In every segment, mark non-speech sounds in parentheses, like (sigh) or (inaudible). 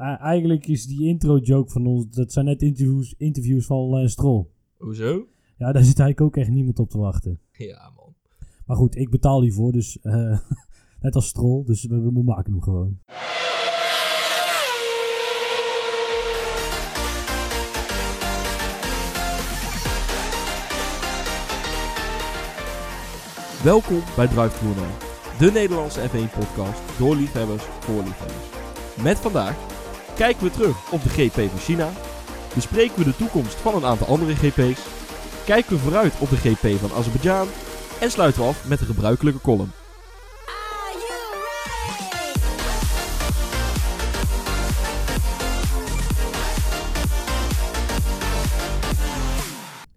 Eh, eigenlijk is die intro-joke van ons, dat zijn net interviews, interviews van Lance Stroll. Hoezo? Ja, daar zit eigenlijk ook echt niemand op te wachten. Ja, man. Maar goed, ik betaal hiervoor, dus eh, (laughs) net als Stroll, dus we, we maken hem gewoon. Welkom bij Drive de Nederlandse F1-podcast door liefhebbers voor liefhebbers. Met vandaag kijken we terug op de GP van China, bespreken we de toekomst van een aantal andere GP's, kijken we vooruit op de GP van Azerbeidzjan en sluiten we af met de gebruikelijke column.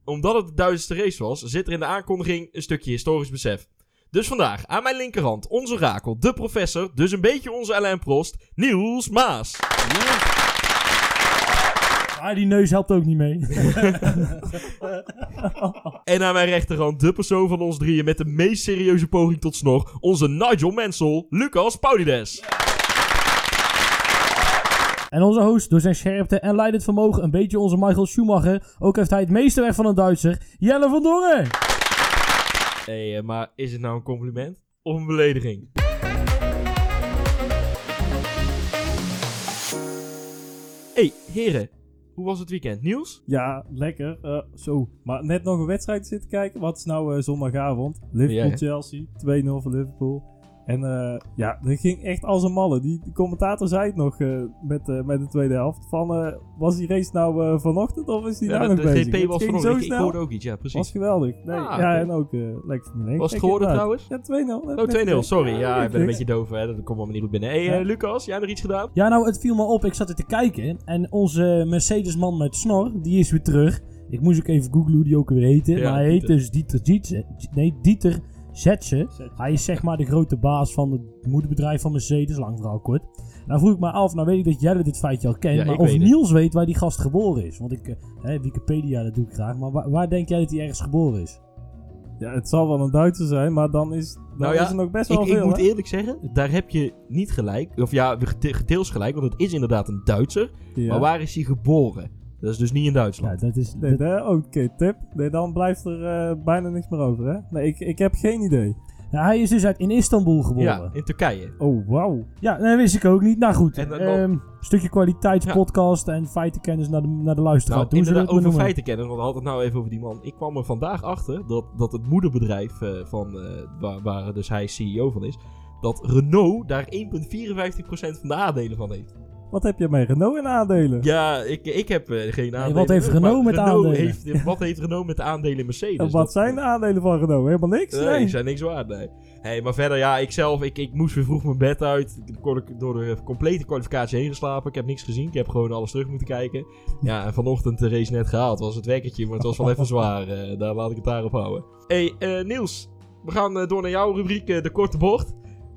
Omdat het de duizendste race was, zit er in de aankondiging een stukje historisch besef. Dus vandaag aan mijn linkerhand onze rakel, de professor, dus een beetje onze Alain Prost, Niels Maas. Ah, die neus helpt ook niet mee. (laughs) En aan mijn rechterhand de persoon van ons drieën met de meest serieuze poging tot snor, onze Nigel Mansell, Lucas Paulides. En onze host, door zijn scherpte en leidend vermogen, een beetje onze Michael Schumacher. Ook heeft hij het meeste weg van een Duitser, Jelle van Dongen. Hé, hey, maar is het nou een compliment of een belediging? hey, heren, hoe was het weekend? Niels? Ja, lekker. Eh, zo. Maar net nog een wedstrijd zitten kijken. Wat is nou eh, zondagavond? Ja. Liverpool-Chelsea. 2-0 voor Liverpool. En eh, ja, dat ging echt als een malle. Die, die commentator zei het nog eh, met, eh, met de tweede helft. Van, eh, was die race nou eh, vanochtend of is die Ja, nou de nog de bezig? GP Het was ging vanochtend. zo Ik, ik snel. hoorde ook iets, ja, precies. was geweldig. Nee, Ah, ja, en ook eh lekker Formule 1. Was het geworden trouwens? Ja, 2-0. Oh, 2-0, sorry. Ja, ik ben een beetje doof, hè. Dat komt allemaal niet goed binnen. Hé, hey, Ja. Lucas, jij nog iets gedaan? Ja, nou, het viel me op. Ik zat er te kijken. En onze Mercedes-man met snor, die is weer terug. Ik moest ook even googlen hoe die ook weer heette. Ja, maar hij heet Dieter. dus Dieter. Nee, Dieter Zetje. Hij is zeg maar de grote baas van het moederbedrijf van Mercedes. Lang verhaal kort. Nou vroeg ik me af, nou weet ik dat Jelle dit feitje al kent. Ja, maar ik of weet het. Niels weet waar die gast geboren is. Want ik, eh, hè, Wikipedia, dat doe ik graag. Maar waar, waar denk jij dat hij ergens geboren is? Ja, het zal wel een Duitser zijn, maar dan is, dan Nou ja, is er nog best Ik, wel ik veel. moet hè? eerlijk zeggen, daar heb je niet gelijk. Of ja, deels gelijk, want het is inderdaad een Duitser. Ja. Maar waar is hij geboren? Dat is dus niet in Ja, Duitsland. dat is... Nee, dat- daar- Oké, tip. Nee, dan blijft er eh, bijna niks meer over, hè? Nee, ik, ik heb geen idee. Ja, hij is dus uit in Istanbul geboren. Ja, in Turkije. Oh, wauw. Ja, dat wist ik ook niet. Nou goed, En dan- ehm, stukje kwaliteitspodcast en feitenkennis naar de, naar de luisteraar. Nou, het maar over noemen. feiten kennen, want we hadden het nou even over die man. Ik kwam er vandaag achter dat, dat het moederbedrijf eh, van, eh, waar, waar dus hij CEO van is, dat Renault daar 1,54% van de aandelen van heeft. Wat heb je met Renault in aandelen? Ja, ik, ik heb eh, geen aandelen. wat heeft Renault met aandelen? Heeft, wat heeft Renault met de aandelen in Mercedes? en wat Dat- zijn de aandelen van Renault? Helemaal niks? Nee, Nee. zijn niks waard, nee. Hey, maar verder, ja, ik zelf, ik, ik moest weer vroeg mijn bed uit. Ik kon door de complete kwalificatie heen geslapen. Ik heb niks gezien. Ik heb gewoon alles terug moeten kijken. Ja, en vanochtend de race net gehaald. was het wekkertje, maar het was wel even zwaar. eh, daar laat ik het daarop houden. hey, eh, Niels. We gaan eh, door naar jouw rubriek, eh, de korte bocht.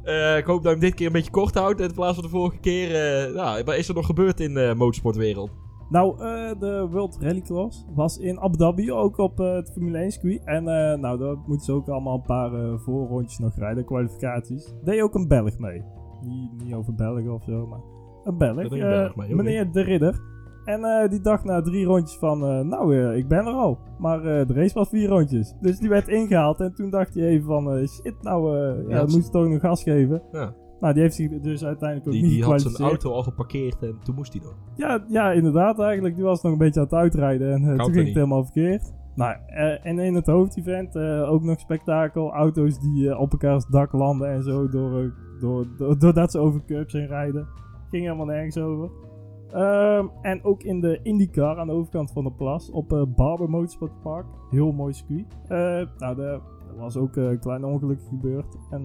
Eh, ik hoop dat je hem dit keer een beetje kort houdt. In plaats van de vorige keer. eh, nou, wat is er nog gebeurd in de motorsportwereld? Nou, eh, de World Rallycross was in Abu Dhabi, ook op het Formule 1 circuit. En nou, daar moeten ze ook allemaal een paar voorrondjes nog rijden, kwalificaties. Deed ook een Belg mee. Niet, niet over Belgen of zo, maar een Belg. Een Belg mee, meneer De Ridder. En eh, die dacht na drie rondjes van, eh, nou, eh, ik ben er al. Maar de race was vier rondjes. Dus die werd ingehaald. En toen dacht hij even van, shit, nou, ja, je toch nog gas geven. Ja. Nou, die heeft zich dus uiteindelijk ook Die, niet die had zijn auto al geparkeerd en toen moest hij nog. Ja, ja, inderdaad eigenlijk. Die was nog een beetje aan het uitrijden en toen ging het niet? helemaal verkeerd. Nou, en in het hoofdevent ook nog spektakel. Auto's die op elkaars dak landen en zo door, door, door, doordat ze over curbs heen rijden. Ging helemaal nergens over. Ehm, en ook in de IndyCar aan de overkant van de plas op eh Barber Motorsport Park. Heel mooi circuit. Eh, nou, er was ook eh, een klein ongeluk gebeurd. En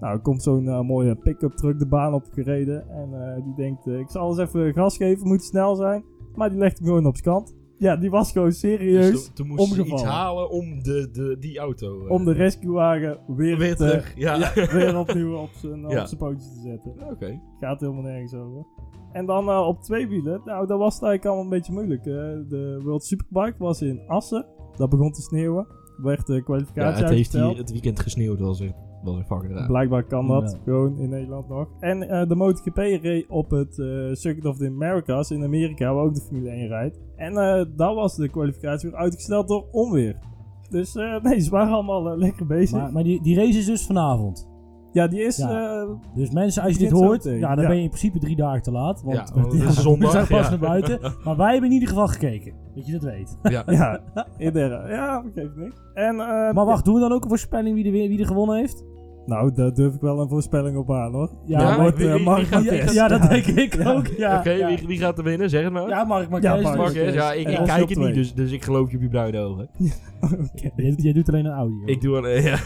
nou, er komt zo'n mooie pick-up truck de baan op gereden. En die denkt, ik zal eens even gas geven, moet snel zijn. Maar die legt hem gewoon op zijn kant. Ja, die was gewoon serieus Dus toen, toen moest ze iets halen om de, de, die auto... eh, om de rescuewagen weer, weer te- terug. Ja. (laughs) ja, weer opnieuw op zijn op Ja. zijn pootjes te zetten. Oké. Gaat helemaal nergens over. En dan eh, op twee wielen, nou, dat was het eigenlijk allemaal een beetje moeilijk. eh. de World Superbike was in Assen. Dat begon te sneeuwen. Werd de Ja, kwalificatie het heeft uitgesteld. hier het weekend gesneeuwd. Was er Dat is een fucking raar. Blijkbaar kan dat Ja. gewoon in Nederland nog. En eh, de MotoGP reed op het eh, Circuit of the Americas in Amerika, waar ook de Formule 1 rijdt. En eh daar was de kwalificatie weer uitgesteld door onweer. Dus eh, nee, ze waren allemaal lekker bezig. Maar, maar die, die race is dus vanavond. ja, die is... Ja. eh, Dus mensen, als je dit hoort, ja, dan ja. ben je in principe drie dagen te laat. Want, Ja, (laughs) want het is (laughs) we zondag, zijn pas ja. naar buiten. (laughs) Maar wij hebben in ieder geval gekeken. Dat je dat weet. Ja. ja, inderdaad. Ja, dat geeft niks. En, eh, Maar wacht, doen we dan ook een voorspelling wie er, wie er gewonnen heeft? Nou, daar durf ik wel een voorspelling op aan, hoor. Ja, Ja, wordt, wie- eh, wie- gaat-. Ja, dat denk ik Ja. ook. Ja, Oké, ja. wie, wie gaat er winnen? Zeg het maar. Ja, Mark Marquez. Ja, Mark Mark, hè? Ja, ik, kijk het niet, dus, dus ik geloof je op je bruine ogen. (laughs) Oké. Jij, jij doet alleen een audio. Ik doe een... ja.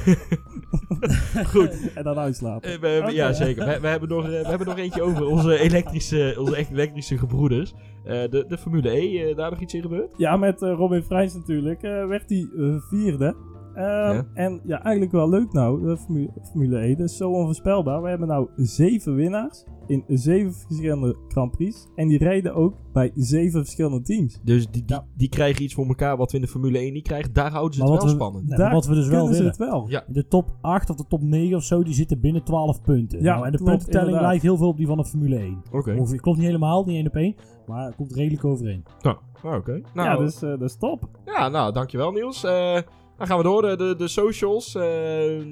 (laughs) Goed. En dan uitslapen. Eh, we Ja, zeker. We, we, hebben nog, eh, we hebben nog eentje over onze elektrische, onze echt elektrische gebroeders. Eh, de, de Formule E, eh, daar nog iets in gebeurd? Ja, met Robin Freins natuurlijk eh, werd hij vierde. Ehm, Ja. En ja, eigenlijk wel leuk nou, de Formule, Formule E. Dat is zo onvoorspelbaar. We hebben nou zeven winnaars in zeven verschillende Grand Prix. En die rijden ook bij zeven verschillende teams. Dus die, die, Ja. die krijgen iets voor elkaar wat we in de Formule 1 niet krijgen. Daar houden ze Maar het wel we- spannend. Nee, Daar wat we dus wel willen. het wel? Ja. De top 8 of de top 9 of zo, die zitten binnen 12 punten. Ja, Nou, en de klopt, puntentelling inderdaad. lijkt heel veel op die van de Formule 1. Oké. Klopt niet helemaal, niet één op één. Maar het komt redelijk overeen. Nou, nou, oké. Nou, ja, dus eh, dat is top. ja, nou, dankjewel Niels. Eh, dan gaan we door. De, de, de socials. eh,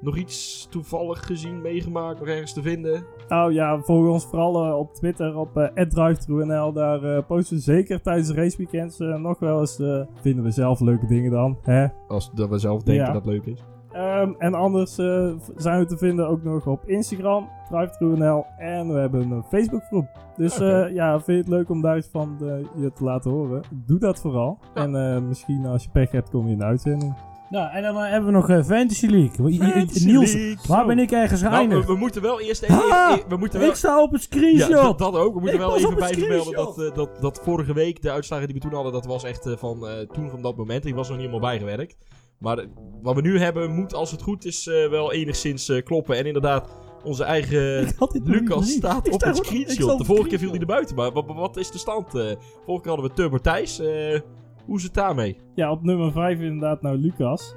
nog iets toevallig gezien, meegemaakt, nog ergens te vinden? Nou ja, volg ons vooral eh, op Twitter op uh. Daar eh, posten we zeker tijdens de raceweekends eh, nog wel eens. eh, vinden we zelf leuke dingen dan. Hè? Als dat we zelf denken Ja. dat leuk is. Ehm, en anders eh, zijn we te vinden ook nog op Instagram, DriveTrueNL. En we hebben een Facebookgroep. Dus eh, ja, vind je het leuk om daar iets van eh, je te laten horen? Doe dat vooral. Ja. En eh, misschien als je pech hebt, kom je in de uitzending. Nou, en dan hebben we nog eh, Fantasy League. I- I- Fantasy Niels, League. waar ben ik ergens Nou, geëindigd? we, we moeten wel eerst even... Ah, even- we moeten wel, ik sta op een ja, screenshot! dat, dat ook. We moeten Ik wel even op een bij vermelden dat, eh, dat, dat vorige week de uitslagen die we toen hadden, dat was echt van eh, toen van dat moment. Die was nog niet helemaal bijgewerkt. Maar eh, wat we nu hebben moet, als het goed is, eh, wel enigszins eh, kloppen. En inderdaad, onze eigen (laughs) Lucas staat Ik op het screenshot. De vorige keer viel hij er buiten. Maar wat, wat is de stand? vorige keer hadden we Turbo Thijs. Hoe is het daarmee? Ja, op nummer 5 inderdaad nou Lucas.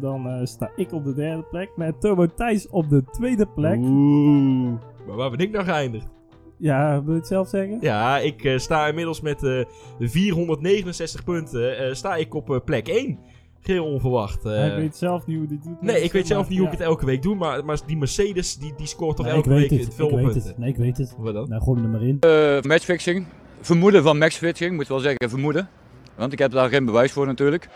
Dan sta ik op de derde plek. Met Turbo Thijs op de tweede plek. Oeh. Maar waar ben ik nou geëindigd? Ja, wil je het zelf zeggen? Ja, ik sta inmiddels met eh 469 punten. sta ik op plek 1. Geheel onverwacht. eh. Hij weet zelf niet hoe hij doet. nee, ik weet zelf niet hoe ik Ja. het elke week doe. Maar, maar die Mercedes, die, die scoort toch Nee, elke weet week het, veel ik weet punten. het. Nee, ik weet het. Wat dan? Nou, gooi hem er maar in. Eh, matchfixing. Vermoeden van matchfixing, moet wel zeggen vermoeden. Want ik heb daar geen bewijs voor natuurlijk.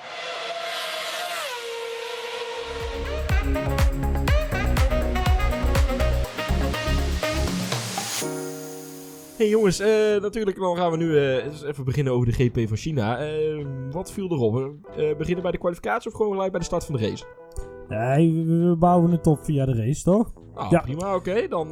Hey jongens, eh, natuurlijk dan gaan we nu eh, eens even beginnen over de GP van China. Eh, wat viel erop? Eh, beginnen bij de kwalificatie of gewoon gelijk bij de start van de race? Nee, we, we bouwen het op via de race, toch? Nou, Ja. prima, oké. Dan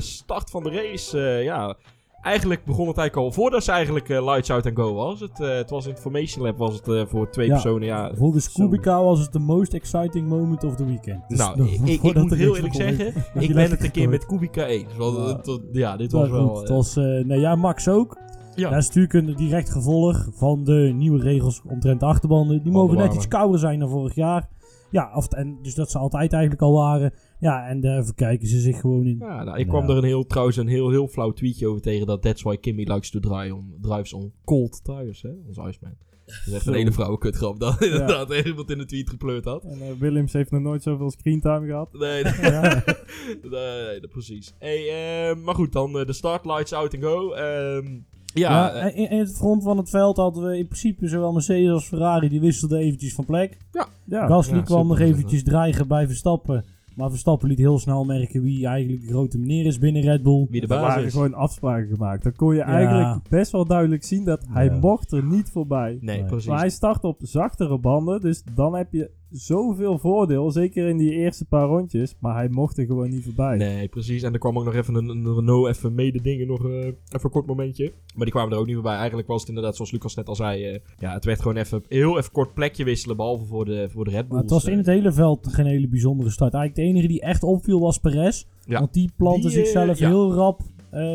start van de race. ja, eigenlijk begon het eigenlijk al voordat ze eigenlijk eh, lights out and go was. Het, eh, het was in het Formation Lab was het eh, voor twee Ja. personen. Ja, Volgens. Kubica was het de most exciting moment of the weekend. Dus nou, ik, (laughs) moet heel eerlijk zeggen, ik ben het een keer met Kubica eens. Want, Ja. het ja, dit was wel... goed, het was, nou ja, Max ook. ja. Dat is natuurlijk een direct gevolg van de nieuwe regels omtrent de achterbanden. Die mogen net iets kouder zijn dan vorig jaar. Ja, of, en dus dat ze altijd eigenlijk al waren. Ja, en daar verkijken ze zich gewoon in. Ja, nou, ik kwam Ja. er een heel, trouwens een heel, heel flauw tweetje over tegen dat That's why Kimmy likes to drive on, drives on cold tires, hè? Onze Iceman. Dat is echt een hele vrouwenkutgrap dat inderdaad iemand in de tweet gepleurd had. En eh, Williams heeft nog nooit zoveel screentime gehad. Nee, (laughs) nee, Ja. (laughs) nee, nee, precies. Hey, eh, maar goed, dan eh, de start, lights out and go. Ehm, ja, Ja, eh, in, in het front van het veld hadden we in principe zowel Mercedes als Ferrari. Die wisselden eventjes van plek. Ja, Gasly ja, kwam nog eventjes dreigen bij Verstappen. Maar Verstappen liet heel snel merken wie eigenlijk de grote meneer is binnen Red Bull. wie de er baas waren is. gewoon afspraken gemaakt. Dan kon je eigenlijk best wel duidelijk zien dat hij Ja. mocht er niet voorbij. Nee, Nee. precies. Maar hij start op zachtere banden, dus dan heb je zoveel voordeel. Zeker in die eerste paar rondjes. Maar hij mocht er gewoon niet voorbij. Nee, precies. En er kwam ook nog even een, een Renault even mede dingen, nog eh, even een kort momentje. Maar die kwamen er ook niet meer bij. Eigenlijk was het inderdaad, zoals Lucas net al zei, eh, ja, het werd gewoon even heel even kort plekje wisselen, behalve voor de, voor de Red Maar Bulls. het was in eh. het hele veld geen hele bijzondere start. Eigenlijk de enige die echt opviel was Perez. Ja. Want die plantte Die, zichzelf ja. heel rap.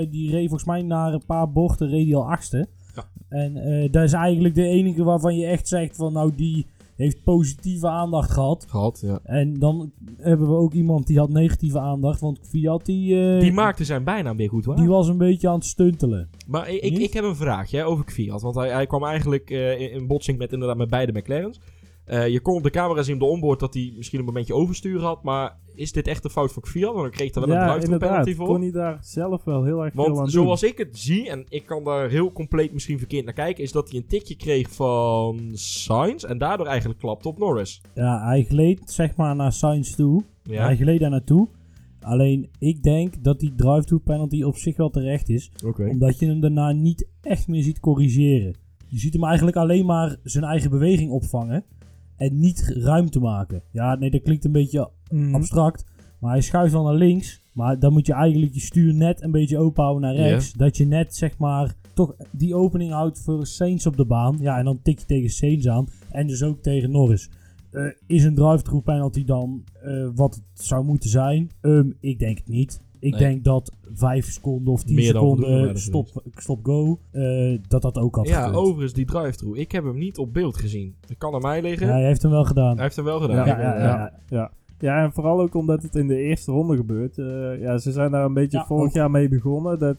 Die reed volgens mij na een paar bochten reed hij al achtste. Ja. En eh, dat is eigenlijk de enige waarvan je echt zegt van nou die, heeft positieve aandacht gehad. Gehad, ja. En dan hebben we ook iemand die had negatieve aandacht. Want Fiat die, eh, Die maakte zijn bijnaam weer goed, hoor. die was een beetje aan het stuntelen. Maar ik, ik, heb een vraagje hè, over Kviat. Want hij, hij kwam eigenlijk eh, in, in botsing met inderdaad met beide McLaren's. Eh, je kon op de camera zien op de onboard dat hij misschien een momentje overstuur had. Maar is dit echt een fout van Kviat? Want dan kreeg hij wel een ja, drive inderdaad. penalty voor. Kon hij daar zelf wel heel erg veel aan Want doen. zoals ik het zie, en ik kan daar heel compleet misschien verkeerd naar kijken, is dat hij een tikje kreeg van Sainz en daardoor eigenlijk klapte op Norris. Ja, hij gleed zeg maar naar Sainz toe. Ja, Hij gleed daar naartoe. Alleen ik denk dat die drive-through penalty op zich wel terecht is. Omdat je hem daarna niet echt meer ziet corrigeren. Je ziet hem eigenlijk alleen maar zijn eigen beweging opvangen. En niet ruimte maken. Ja, nee, dat klinkt een beetje Mm. abstract. Maar hij schuift wel naar links. Maar dan moet je eigenlijk je stuur net een beetje open houden naar rechts. Dat je net zeg maar toch die opening houdt voor Sainz op de baan. Ja, en dan tik je tegen Sainz aan. En dus ook tegen Norris. Eh, is een drive-through penalty dan eh, wat het zou moeten zijn? Ehm, ik denk het niet. Ik Nee. denk dat 5 seconden of 10 Meer dan voldoende seconden stop, stop go, eh, dat dat ook had Ja, gekund. overigens die drive-through. Ik heb hem niet op beeld gezien. Dat kan aan mij liggen. Ja, hij heeft hem wel gedaan. Hij heeft hem wel gedaan. Ja, Ja, ja, ja. Ja. ja, en vooral ook omdat het in de eerste ronde gebeurt. Eh, ja, ze zijn daar een beetje Ja, vorig ook. jaar mee begonnen. Dat,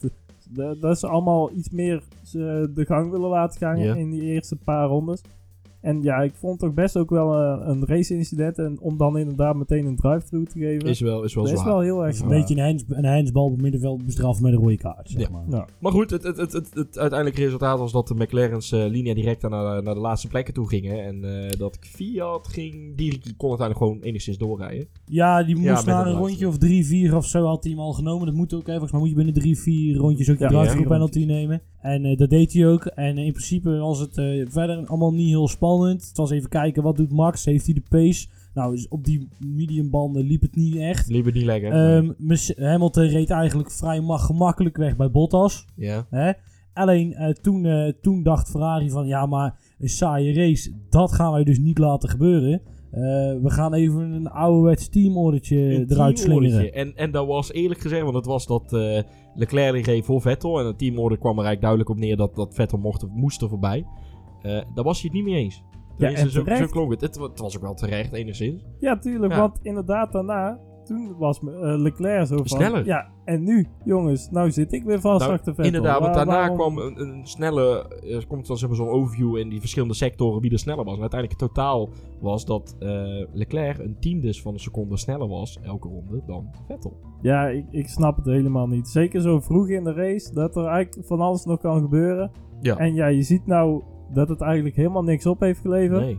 dat, dat ze allemaal iets meer ze de gang willen laten gaan in die eerste paar rondes. En ja, ik vond toch best ook wel eh, een race-incident. En om dan inderdaad meteen een drive-through te geven, Is wel, is wel dat is zwaar. wel heel erg Een zwaar. beetje een, hands, een handsbal op het middenveld bestraft met een rode kaart. Zeg Ja. maar. Ja. Maar goed, het, het, het, het, het uiteindelijke resultaat was dat de McLaren's eh linea directa naar, naar de laatste plekken toe gingen. En eh, dat Fiat ging, die kon uiteindelijk gewoon enigszins doorrijden. Ja, die moest Ja, met na het een rondje of drie, vier of zo had hij hem al genomen. Dat moet ook, volgens mij moet je binnen drie, vier rondjes ook drive-through ja. penalty nemen. En eh, dat deed hij ook. En in principe was het eh, verder allemaal niet heel spannend. Het was even kijken, wat doet Max? Heeft hij de pace? Nou, dus op die mediumbanden liep het niet echt. Liever niet lekker. Ehm, Hamilton reed eigenlijk vrij ma- gemakkelijk weg bij Bottas. ja. Hè? Alleen eh, toen, eh, toen dacht Ferrari van ja, maar een saaie race, dat gaan wij dus niet laten gebeuren. Eh, we gaan even een ouderwets teamordertje eruit slingeren. En, en dat was eerlijk gezegd, want het was dat eh, Leclerc die reed voor Vettel. En het teamorder kwam er eigenlijk duidelijk op neer dat, dat Vettel mocht, moest er voorbij. Eh daar was hij het niet mee eens. Tenminste, en zo, zo klonk het. het. wa- Het was ook wel terecht, enigszins. Ja, tuurlijk. Ja. Want inderdaad daarna, toen was eh, Leclerc zo van... Sneller. Ja, en nu, jongens, nou zit ik weer vast Nou, achter Vettel. Inderdaad, want Waar- daarna waarom- kwam een, een snelle... Er komt dan zeg maar zo'n overview in die verschillende sectoren wie er sneller was. En uiteindelijk het totaal was dat eh, Leclerc een tiendus van een seconde sneller was elke ronde dan Vettel. Ja, ik, ik snap het helemaal niet. Zeker zo vroeg in de race, dat er eigenlijk van alles nog kan gebeuren. Ja. En ja, je ziet nou dat het eigenlijk helemaal niks op heeft geleverd. Nee.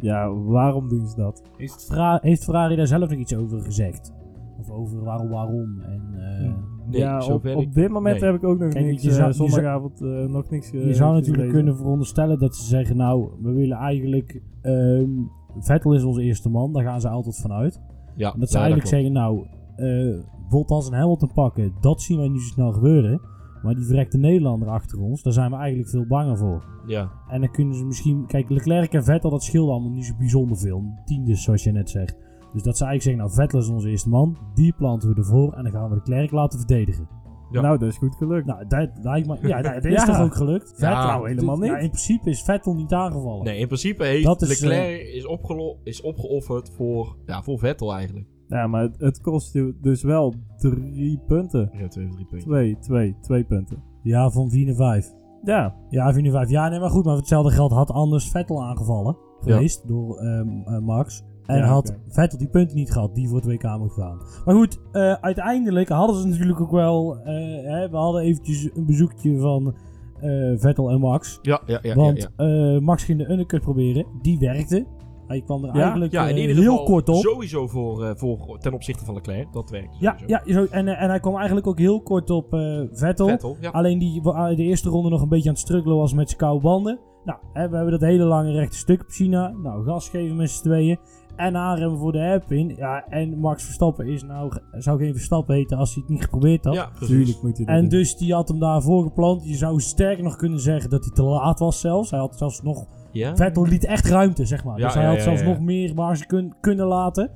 Ja, waarom doen ze dat? Heeft, Ferrari, heeft Ferrari daar zelf nog iets over gezegd? Of over waarom, waarom? En, eh, Nee, ja, op, zover ik- op dit moment nee. heb ik ook nog Kijk, niks, je eh, zou- zou- zondagavond eh, nog niks je zou natuurlijk gelezen. kunnen veronderstellen dat ze zeggen, nou, we willen eigenlijk... ehm, Vettel is onze eerste man, daar gaan ze altijd vanuit. Ja, En dat ze ja, eigenlijk zeggen, nou, eh Bottas en Hamilton pakken, dat zien wij niet zo snel gebeuren. Maar die verrekte Nederlander achter ons, daar zijn we eigenlijk veel banger voor. Ja, En dan kunnen ze misschien... Kijk, Leclerc en Vettel, dat scheelde allemaal niet zo bijzonder veel. Tiendes, zoals je net zegt. Dus dat ze eigenlijk zeggen, nou, Vettel is onze eerste man. Die planten we ervoor en dan gaan we Leclerc laten verdedigen. Ja. Nou, dat is goed gelukt. Nou, dat lijkt me... Ja, nou, dat is (laughs) Ja. toch ook gelukt? Ja, Vettel, nou, helemaal Ja, niet. in principe is Vettel niet aangevallen. nee, in principe heeft Dat is, eh, Leclerc is, opgelo- is opgeofferd voor, ja, voor Vettel eigenlijk. Ja, maar het, het kost je dus wel drie punten. Ja, twee of drie punten. Twee, twee, twee punten. Ja, van 4 naar 5. Ja, Ja, 4 naar 5. Ja, nee, maar goed. Maar voor hetzelfde geld had anders Vettel aangevallen geweest door ehm, eh, Max. En Ja, had. Vettel die punten niet gehad die voor het WK moet gaan. Maar goed, eh, uiteindelijk hadden ze natuurlijk ook wel... eh, hè, we hadden eventjes een bezoekje van eh, Vettel en Max. Ja, ja, ja. want ja, ja. eh, Max ging de undercut proberen. Die werkte. Hij kwam er Ja, eigenlijk Ja, in eh, ieder heel geval kort op. sowieso voor, eh, voor, ten opzichte van Leclerc. Dat werkt Ja, sowieso. ja zo, en, eh, en hij kwam eigenlijk ook heel kort op eh, Vettel. Vettel, ja. Alleen die de eerste ronde nog een beetje aan het struggelen was met zijn koude banden. Nou, hè, we hebben dat hele lange rechte stuk op China. Nou, gas geven met z'n tweeën. En aanremmen voor de hairpin. Ja, en Max Verstappen is nou, zou geen Verstappen heten als hij het niet geprobeerd had. Ja, precies. tuurlijk moet dat En doen. dus die had hem daarvoor gepland. Je zou sterker nog kunnen zeggen dat hij te laat was zelfs. Hij had zelfs nog... Ja? Vettel liet echt ruimte, zeg maar. Ja, dus hij ja, had ja, zelfs ja. nog meer marge kun, kunnen laten.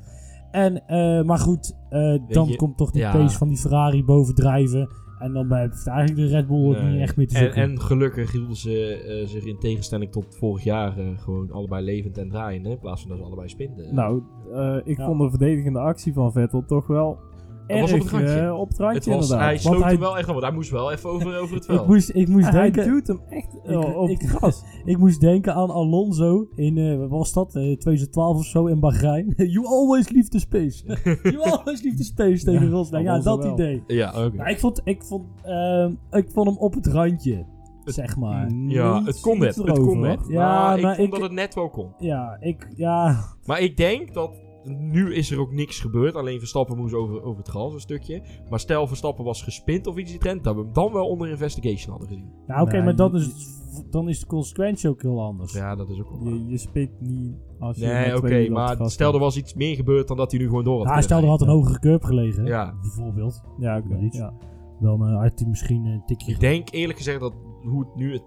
En, eh, maar goed, eh, dan je, komt toch die ja. pace van die Ferrari bovendrijven. En dan heeft eigenlijk de Red Bull ook Nee. niet echt meer te en, zoeken. en gelukkig hielden ze eh, zich in tegenstelling tot vorig jaar eh, gewoon allebei levend en draaiende. In plaats van dat ze allebei spinden. Nou, eh, ik Ja. vond de verdedigende actie van Vettel toch wel erg was op het randje. eh, op het het randje was, inderdaad. hij sloot hij- hem wel echt aan, want hij moest wel even over, over het ik veld. moest, ik moest hij denken... duwt hem echt Ik- op ik- het (laughs) gras. Ik moest denken aan Alonso in, eh, wat was dat, Eh, 2012 of zo in Bahrein. (laughs) you always leave the space. (laughs) you always leave the space tegen Ja, Rosberg. Ja, dat wel. idee. Ja, oké. Nou, ik, vond, ik, vond, ehm, ik vond hem op het randje, zeg maar. Ja, Niet het kon net. Het erover, kon net. Ja, maar ik maar vond ik- dat het net wel kon. Ja, ik, ja, Maar ik denk dat... Nu is er ook niks gebeurd. Alleen Verstappen moest over, over het gras een stukje. Maar stel Verstappen was gespind of iets in die trend. Dat we hem dan wel onder investigation hadden gezien. ja oké, Nee, maar dat is, dan is de consequentie ook heel anders. Ja, dat is ook wel. Je, je spit niet als je Nee, oké. maar stel er was iets meer gebeurd dan dat hij nu gewoon door had Ja, kunnen stel er had een hogere curb gelegen, Ja. bijvoorbeeld. Ja, oké. Ja. Dan eh, had hij misschien een tikje... Ik denk eerlijk gezegd dat hoe het nu het,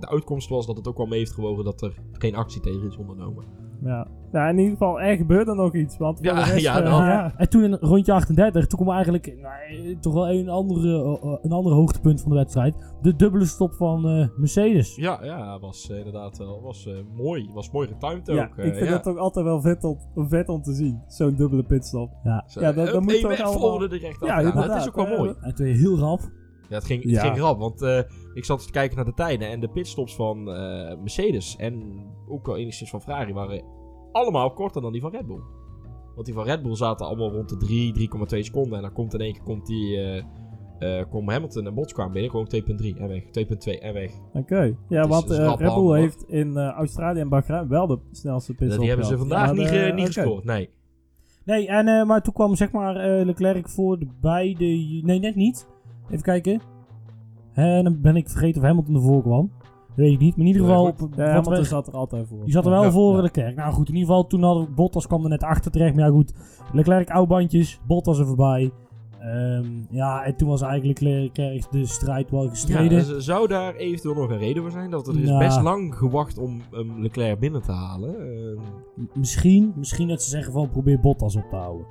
de uitkomst was, dat het ook wel mee heeft gewogen dat er geen actie tegen is ondernomen. Ja. ja, in ieder geval, er gebeurde nog iets. Want Ja, rest, ja, eh, dan. ja. En toen in rondje 38, toen kwam eigenlijk nou, toch wel een andere, eh, een ander hoogtepunt van de wedstrijd. De dubbele stop van eh, Mercedes. Ja, ja, was eh, inderdaad wel was, eh, mooi. Was mooi getimed Ja, ook. eh, ik vind ja. het ook altijd wel vet om, vet om te zien. Zo'n dubbele pitstop. Ja. Ja, dat- eh, dat moet weg allemaal- Ja, ja, Het is ook wel eh, mooi. En toen heel rap. Ja, het ging, het Ja. ging rap, want eh, ik zat te kijken naar de tijden en de pitstops van eh, Mercedes en ook wel enigszins van Ferrari waren allemaal korter dan die van Red Bull. Want die van Red Bull zaten allemaal rond de 3, 3,2 seconden en dan komt in één keer komt die, komt Hamilton en Bottas kwamen binnen, gewoon 2,3 en weg, 2,2 en weg. Oké. Ja, want Red Bull heeft in Australië en Bahrein wel de snelste pitstop die hebben ze vandaag Ja, niet, de- niet gescoord, nee. Nee, en, maar toen kwam zeg maar Leclerc voor de beide... Nee, net niet. Even kijken. En dan ben ik vergeten of Hamilton ervoor kwam. Dat weet ik niet. Maar in ieder geval... op- Ja, Hamilton zat er altijd voor. die zat er wel Ja. voor Ja. Leclerc. Nou goed, in ieder geval toen hadden we Bottas kwam er net achter terecht. Maar ja goed, Leclerc oudbandjes, Bottas er voorbij. Ehm, ja, en toen was eigenlijk Leclerc de strijd wel Ja, gestreden. z- zou daar eventueel nog een reden voor zijn? Dat er is Nou. best lang gewacht om um, Leclerc binnen te halen. Ehm, misschien, misschien dat ze zeggen van probeer Bottas op te houden.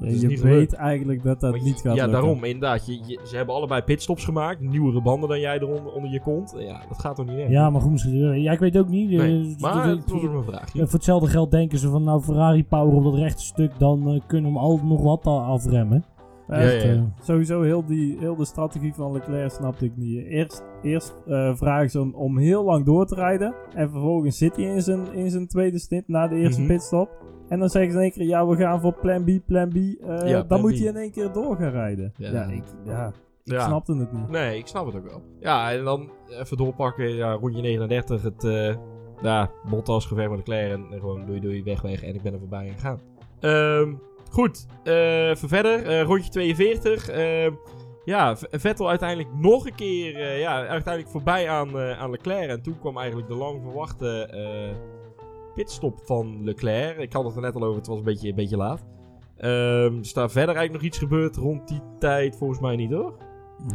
Is je niet weet gelukt. eigenlijk dat dat je- niet gaat Ja, lukken. daarom inderdaad. Je, je- ze hebben allebei pitstops gemaakt. Nieuwere banden dan jij eronder onder je kont. Ja, dat gaat toch niet weg? Ja, maar goed, misschien, ja, ik weet ook niet. Nee, Eh, maar het was een vraag. Ja, voor hetzelfde geld denken ze van nou Ferrari power op dat rechte stuk, dan eh, kunnen we hem al nog wat afremmen. Ja, Ja, Echt, ja, ja. eh, Sowieso heel, die, heel de strategie van Leclerc snapte ik niet. Eerst, eerst eh, vragen ze hem om heel lang door te rijden. En vervolgens zit hij in zijn, in zijn tweede stint na de eerste Mhm. pitstop. En dan zeggen ze in één keer, ja we gaan voor plan B, plan B. Eh, Ja, dan plan moet B. hij in één keer door gaan rijden. Ja. Ja, ik, ja, ik Ja. snapte het niet. Nee, ik snap het ook wel. Ja, en dan even doorpakken. Ja, rondje 39. Het eh ja, Bottas gevecht met Leclerc. En, en gewoon doei doei, weg weg. En ik ben er voorbij gegaan. Ehm goed, eh, even verder. Eh, rondje 42. Ehm, ja, Vettel uiteindelijk nog een keer eh, ja, uiteindelijk voorbij aan, eh, aan Leclerc. En toen kwam eigenlijk de lang verwachte eh, pitstop van Leclerc. Ik had het er net al over, het was een beetje, een beetje laat. Ehm is daar verder eigenlijk nog iets gebeurd rond die tijd? Volgens mij niet hoor.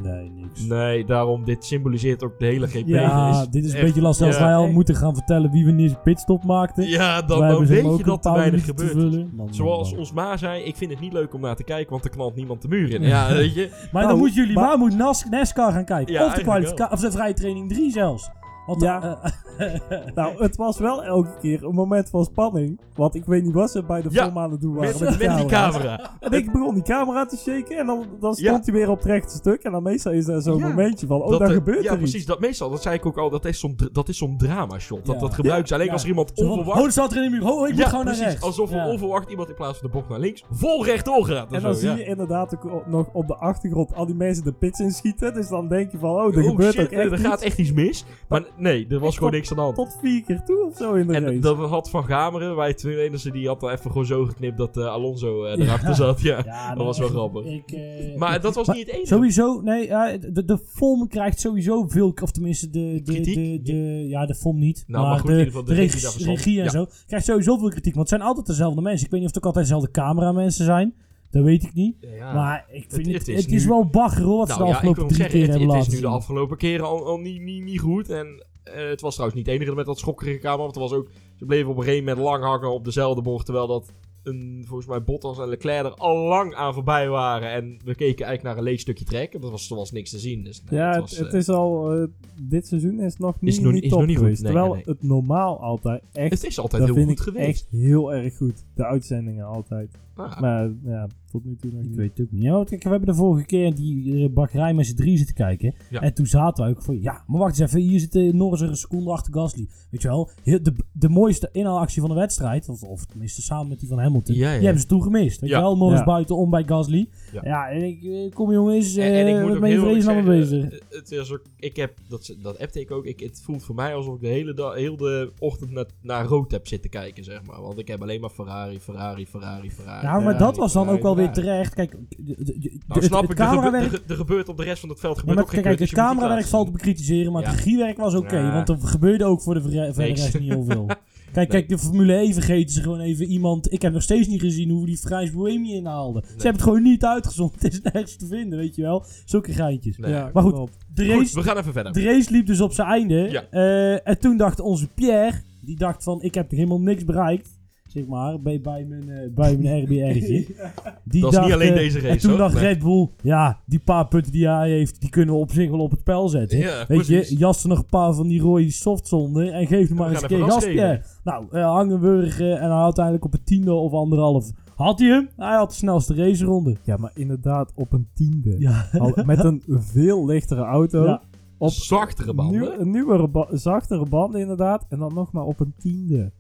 nee, niks. Nee, daarom, dit symboliseert ook de hele GP. Ja, (laughs) Is dit is een beetje lastig als ja. wij al moeten gaan vertellen wie wanneer zijn pitstop maakte. Ja, dan, Wij dan weet je dat er weinig gebeurt. vullen. Man, man, Zoals man. ons ma zei, ik vind het niet leuk om naar te kijken, want er knalt niemand de muur in. Ja, (laughs) weet je. Maar Nou, dan moeten jullie, maar- waar moet NAS, NASCAR gaan kijken? Ja, of de kwalificatie, of de vrije training 3 zelfs. Want Ja. eh, (laughs) Nou, het was wel elke keer een moment van spanning. Want ik weet niet wat ze bij de Ja, film aan het doen waren Met, met, met die camera. En ik begon die camera te shaken en dan, dan Ja. stond hij weer op het rechte stuk. En dan meestal is er zo'n Ja. momentje van, oh, Dat daar er- gebeurt ja, er precies. iets. Dat meestal, dat zei ik ook al, dat is zo'n dra- dat is zo'n drama shot. Dat, Ja. dat gebruiken ze alleen Ja. als er iemand onverwacht... Oh, er staat er in de muur. Oh, ik moet ja, gewoon naar precies. rechts. Alsof er Ja. onverwacht iemand in plaats van de bocht naar links vol rechtdoor gaat. En dan zo, zie ja. je inderdaad ook nog op de achtergrond al die mensen de pits inschieten. Dus dan denk je van, oh, er Oh gebeurt shit, ook echt er gaat echt iets mis. Maar nee, er was gewoon niks aan de hand. Tot vier keer toe of zo in de En race. dat had Van Gameren, wij twee enige, die had dan even gewoon zo geknipt dat eh, Alonso eh, erachter Ja. zat. Ja. Ja, dat was wel grappig. Ik, eh, Maar dat was Maar niet het enige. Sowieso, nee, de, de FOM krijgt sowieso veel, of tenminste de, de, Kritiek? de, de, ja, de FOM niet, Nou, maar, maar goed, in de, ieder geval de de regie regie, en Ja. zo, krijgt sowieso veel kritiek, want het zijn altijd dezelfde mensen. Ik weet niet of het ook altijd dezelfde cameramensen zijn, dat weet ik niet. Ja. Maar ik vind Het- het, het het, is is, nu- wel bagger hoor, wat ze nou de afgelopen drie zeggen, keer het, hebben het is nu de afgelopen keren al, al niet, niet, niet goed. En eh, het was trouwens niet het enige met dat schokkerige camera. Want er was ook, ze bleven op een gegeven moment lang hangen op dezelfde bocht. Terwijl dat een, volgens mij Bottas en Leclerc er al lang aan voorbij waren. En we keken eigenlijk naar een leeg stukje trek. En dat was, er was niks te zien. Dus, nee, Ja, het was, het eh, is al... eh, dit seizoen is nog niet, Is nog- niet is top nog niet goed. geweest. Nee, terwijl nee, het normaal altijd echt... het is altijd dat heel vind goed ik geweest. echt heel erg goed. De uitzendingen altijd. Ah, Maar ja, tot nu toe nog Ik niet. weet het ook niet. Ja, want kijk, we hebben de vorige keer die eh, bakkerij met z'n drie zitten kijken. Ja. En toen zaten we ook van, ja, maar wacht eens even. Hier zit eh, Norris er een seconde achter Gasly. Weet je wel, de, de mooiste inhaalactie van de wedstrijd, of, of tenminste samen met die van Hamilton, Ja, ja. die hebben ze toen gemist. Weet Ja. je wel, Norris Ja. buitenom bij Gasly. Ja. Ja, en ik, eh, kom jongens, En, en ik moet eerlijk vrees naar me zeggen, bezig. het is ook, ik heb, dat, dat appte ik ook, ik, het voelt voor mij alsof ik de hele, dag, heel de ochtend naar, naar rood heb zitten kijken, zeg maar. Want ik heb alleen maar Ferrari, Ferrari, Ferrari, Ferrari. Ja, maar dat was dan Ferrari, ook wel weer terecht. Kijk, de, de, de- Nou, het, snap het ik, er, gebe- camerawerk... er, er gebeurt op de rest van het veld Ja, gebeurt maar ook geen kijk, het camerawerk valt te bekritiseren, maar Ja. het regiewerk was oké. Ja. Want er gebeurde ook voor de Niks. (laughs) rest niet heel veel. Kijk, kijk, de Formule 1 vergeten ze gewoon even iemand. Ik heb nog steeds niet gezien hoe we die Vrijs Bohemia inhaalden. Ze hebben het gewoon niet uitgezonden. (laughs) Het is nergens te vinden, weet je wel. Zulke geintjes. Nee. Ja, Maar goed. De Goed, race, we gaan even verder. de race liep dus op zijn einde. Ja. Eh, en toen dacht onze Pierre, die dacht van, ik heb helemaal niks bereikt. Zeg maar, bij, bij mijn, eh, bij mijn RBR'tje. (laughs) Die Dat is niet alleen eh, deze race, En toen hoor. dacht Nee. Red Bull, ja, die paar punten die hij heeft, die kunnen we op zich wel op het spel zetten. Ja, Weet precies. je, jas er nog een paar van die rode softzonden en geef hem maar eens een keer even gas, gas Pierre. Nou, uh, Hangenburg eh, en hij had uiteindelijk op een tiende of anderhalf. Had hij hem? Hij had de snelste raceronde. Ja, maar inderdaad op een tiende. Ja. Al, met een veel lichtere auto. Ja. Op Zachtere banden. nieuw- een nieuwere, ba- zachtere banden inderdaad. En dan nog maar op een tiende.